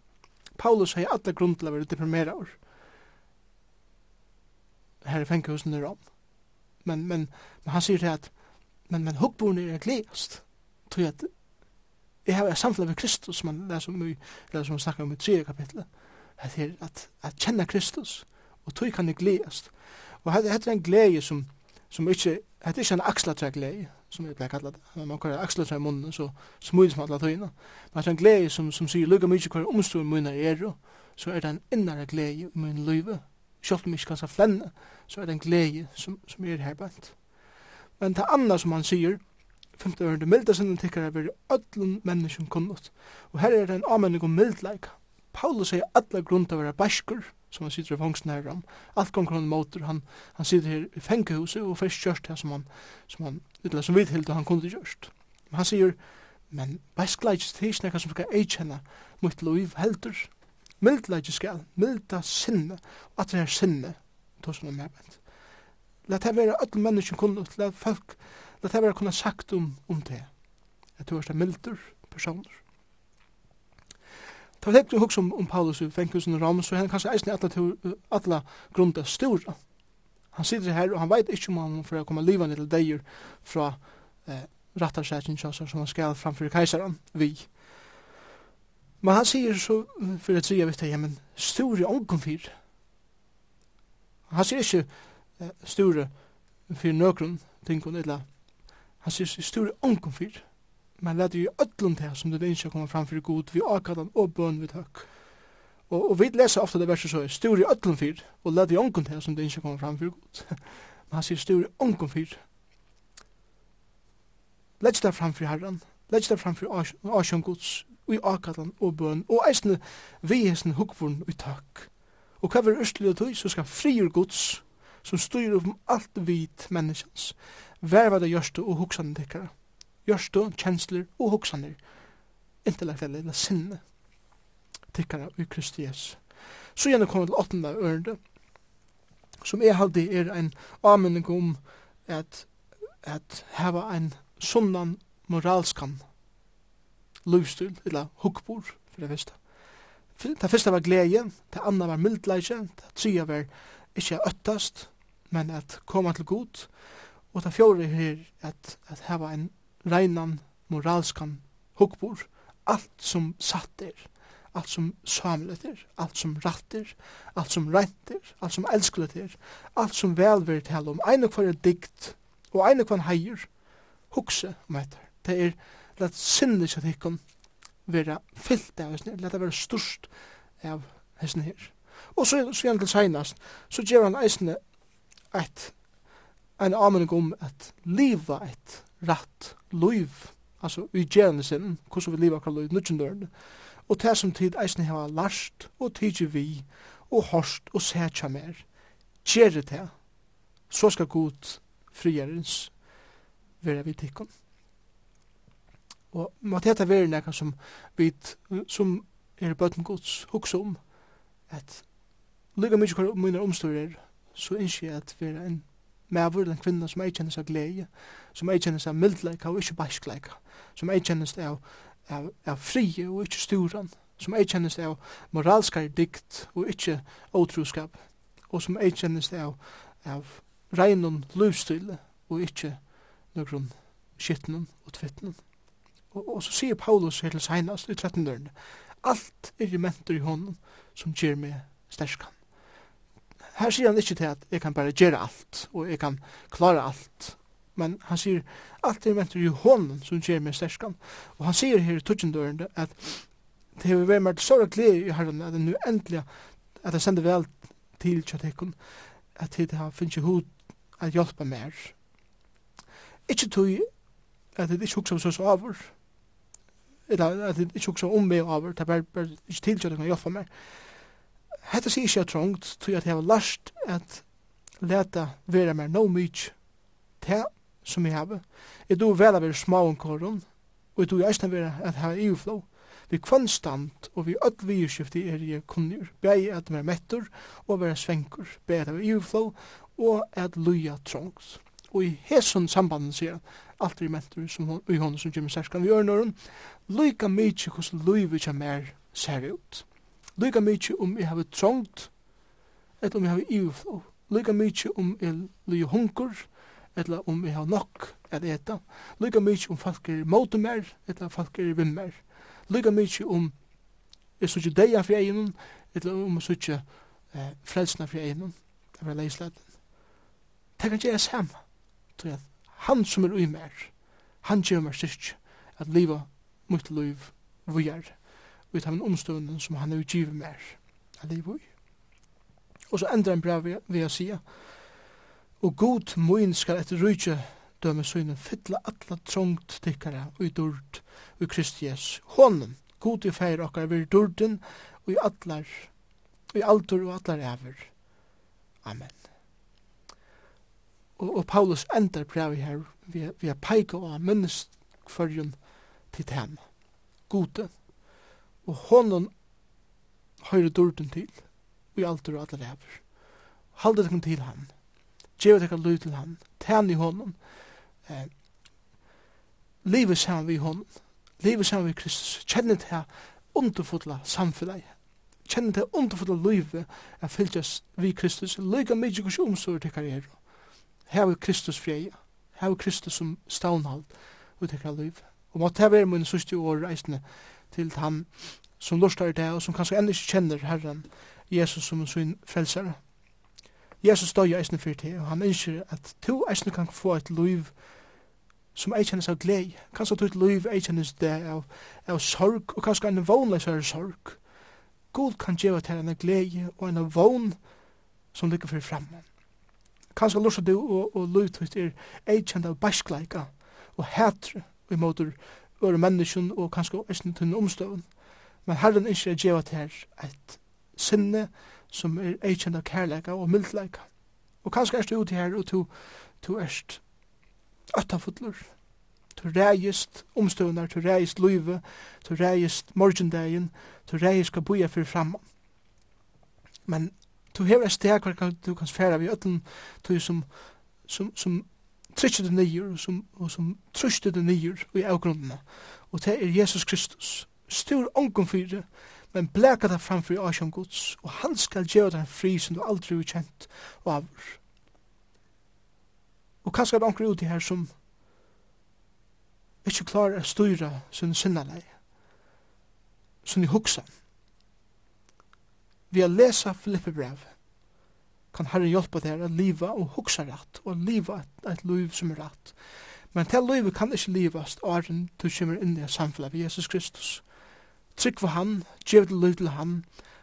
Paulus har alle grunn til å være deprimera år. Her er fengehusen i Rom. Men, men, men han sier det at, men, men hukkboren er gleist tror at jeg har samfunnet med Kristus, som man læser om i, eller som man snakker om i tredje kapitlet, at, er at, at kjenne Kristus, og tog kan det gledes. Og det er en glede som, som ikke, det er ikke en akslatræ glede, som jeg pleier å det. Når man kan akslatræ i munnen, så smulis man alle tøyene. Men det er en glede som, som sier, lukka mye hver omstår munne er, så er det en innere glede i min løyve. Selv om jeg ikke kan flenne, så er det en glede som, som er herbent. Men det andre som han sier, femte ørende milda sinne tikkara veri öllum menneskjum kunnot. Og her er det en amenning om mildleika. Paulus sier alla grunn til å være bæskur, som han sitter i fangsten her om. Alt gong han motor, han, han sitter her i fengehuset og fyrst kjørst her som han, som han, utla som vidhild og han kunne kjørst. Men han sier, men bæskleikis til ikke nekka som skal eikjenna mot loiv heldur. Mildleikis skal, milda sinne, og at det er sinne, tog som er medvendt. Lat det være öllum menneskjum kunnot, lat folk La det være kunne sagt om, om det. At du er milder personer. Ta det du hugsa om, om Paulus i fengkusen i Rom, så han kanskje eisen til atla grunda stora. Han sitter her, og han veit ikke om han for å komme livan til deir fra eh, rattarsäkin som han skal framför kejsaren, vi. Men han sier så, for at sier vi til, ja, men stor i ången. Han sier ikke eh, stor for nøkron, tingun, eller Han sier, jeg styrer ånkom fyr, men leder jo ødlund her som du vil ikke komme fram for god, vi akkadan og bøn vi takk. Og, og vi leser ofte det verset så, styrer ødlund fyr, og leder jo ånkom her som du ikke komme fram for god. [laughs] men han sier, styrer ånkom fyr. Leder deg fram for herren, leder deg fram for asjon gods, vi i akkadan og bøn, og eisne vi hesen hukvorn vi takk. Og hva er østlig og tøy, så skal frier gods, som styrer om alt vit menneskens, Vær var det gjørstu og hugsanen tekkara. Gjørstu, kjensler og hugsaner. Intellektuelle eller sinne. Tekkara i Kristi Jesu. Så gjerne kommer til åttende ørende, som er halde er en avmenning om at, at heva en sunnan moralskan livsstil, eller hukkbor, for det første. Det første var glede, det andre var mildleisje, det tredje var ikke øttast, men at koma til god, Og det fjore her at, at heva en reinan moralskan hukbor, alt som satt er, alt som samlet er, alt som ratt er, alt som rent er, alt som elskulet er, alt som velverd hel om, ein og er dikt, og ein og hver heier, hukse om etter. Det er lett sinne seg at vera fyllt av hessene, lett vera være størst av hessene her. Og så, så gjerne til seinast, så gjør han eisene et en amening om at liva et ratt loiv, altså i gjerne sin, hvordan vi liva akkurat loiv, nudgen døren, og det som tid eisne hava larst, og tidsi vi, og horst, og sætja mer, gjerre det, så skal god frierens være vi tikkun. Og måtte dette være nekka som vi, som er bøtten gods, hukse om, at lykka mykje hver mine omstøyrer, så innskje at vera en maver eller en kvinne som ei kjennes av glede, som ei kjennes av mildleika og ikkje baiskleika, som ei kjennes av, av, av frie og ikkje sturan, som ei kjennes av moralskar dikt og ikkje otroskap, og som ei kjennes av, av reinon løvstille og ikkje noen skittnen og tvittnen. Og, og så sier Paulus her til seinast i 13. Alt er i mentor i hånden som gjør meg sterskan. Her sier han ikke til at jeg kan bare gjøre alt, og jeg kan klare alt. Men han sier, alt er mentor i hånden som gjør meg sterskan. Og han sier her i tutsjendøren at det har vært meg til såra glede i herren at det nu endelig at jeg sender vel til kjøttekon at det har finnst ikke hod at hjelpa mer. Ikke tog at det ikke huksa hos over, eller at det ikke huksa om meg over, det er bare ikke til tilkjøttekon hjelpa mer. Hetta sé ikke trongt tog at hava lust at leta vera mer no much ta sum eg hava eg do vel av er små og jeg do eisne vera at hava EU-flow. Vi konstant og vi öll skifti er je kunnur, bei at mer mettur og vera svenkur, bei at EU-flow og at luja trongt Og i hesson samband sé alt vi mentur sum i hon som kjemmer særskan vi gjør nøren, luika mykje kos luivi kjem ser ut. Lyga mykje om jeg har trångt, eller om jeg har ivflå. Lyga mykje om jeg lyga hunkur, eller om jeg har nok at eta. Lyga mykje om folk er mot mer, eller folk er vim mer. Lyga mykje om jeg sykje deia fri egin, eller om jeg sykje eh, frelsna fri egin, det var leisleiten. Det kan gjøre samme, tror jeg. Han som er ui mer, han gjør meg styrk, at liva mot liv vujar ut av en omstående som han er utgivet mer av livet i. Og så endrar han brev ved å sige, og god moin skal etter rujtje døme søgnen fylla alla trångt tikkare og i dord og Kristi Jes. Hånden, god i feir okkar vir dorden og i allar, og i altor og allar ever. Amen. Og, og Paulus endar brev her vi, vi er peika og minnest kvarjon til tema. Gode, og honom høyre dården til, og i alt og alle lever. Halde tekken til han, djeva tekken løy til han, tæn i honom, eh, livet saman vi honom, livet saman vi Kristus, kjenne til her underfotla samfunnet, kjenne til underfotla livet, er fylgjast vi Kristus, lyga mykje kurs omsorg til karriere. Her er Kristus freia, her er Kristus som stavnhald, og til karriere, Og måtte her være min sørste år reisende, til han som lustar i det, og som kanskje enda ikke kjenner Herren, Jesus som sin frelsare. Jesus døy i eisne fyrir til, og han innskir at to eisne kan få et liv som ei kjennes av glei, kanskje to et liv ei kjennes det av, av sorg, og kanskje en vånleisare sorg. God kan gjeva til en glei og en vån som ligger fyrir framme. Kanskje lustar du og, og liv til er ei kjennes av baskleika og hætre og måter øre menneskjen og kanskje eisen tunne omstøvn. Men Herren ikke er djeva her et sinne som er eikjent av kærleika og mildleika. Og kanskje er du ute her og du, du erst øttafutler. Du reist omstøvnar, du reist løyve, du reist morgendagen, du reist skal boja fyrir framman. Men du hever et steg hver du kan færa vi ötlen, du som, som, som trykket det nyer, og som, og som trykket det nyer i avgrunnene. Og det er Jesus Kristus. Stor ången for men bleka det framfor Asjan Guds, og han skal gjøre den fri som du aldri har kjent og avr. Og kanskje er det anker ut her som ikke klarer å styra sin sinnalei, sin i huksan. Vi har lesa Filippe brev, kan Herren hjelpe deg å liva og huksa rett, og liva et, et liv som er rett. Men til livet kan ikke livast åren du kommer inn i samfunnet av Jesus Kristus. Trygg for han, gjev det liv til han,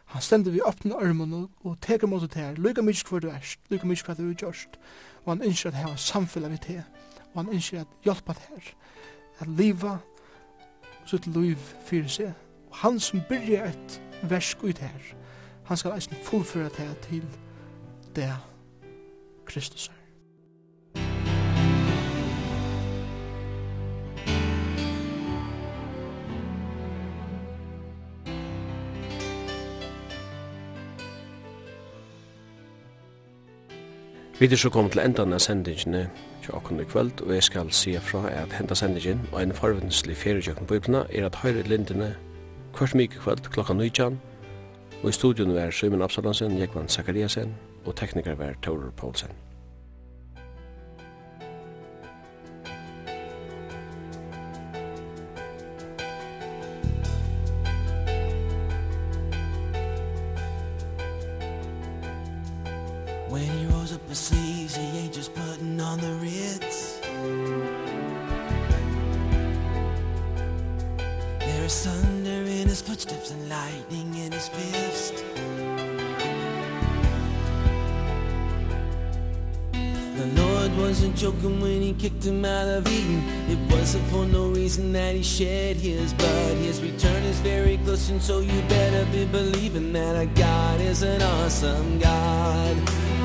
han stender vi åpne armene og teker mot det her, lykke mye hva du er, lykke mye hva du er gjørst, og han ønsker at heva samfunnet av det, og han ønsker at hjelpe det her, at liva sitt liv fyrir seg, og han som byrger et versk ut her, han skal eisen fullføre det her til det Kristus er. Vi er så kommet til enda av sendingene til åkken i kvöld, og jeg skal si fra at henta sendingen og en farvindeslig feriekjøkken på Bibelna er at høyre lindene hvert mye kvöld klokka 19, og i studion er Søymen Absalansen, Jekvann Zakariasen, og tekniker var Taurer Poulsen. kicked him out of Eden. It wasn't for no reason that he shed his blood. His return is very close and so you better be believing That our God is an awesome God.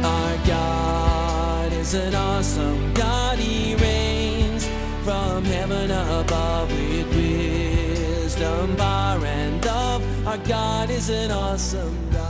Our God is an awesome God. He reigns from heaven above With wisdom, power and love Our God is an awesome God.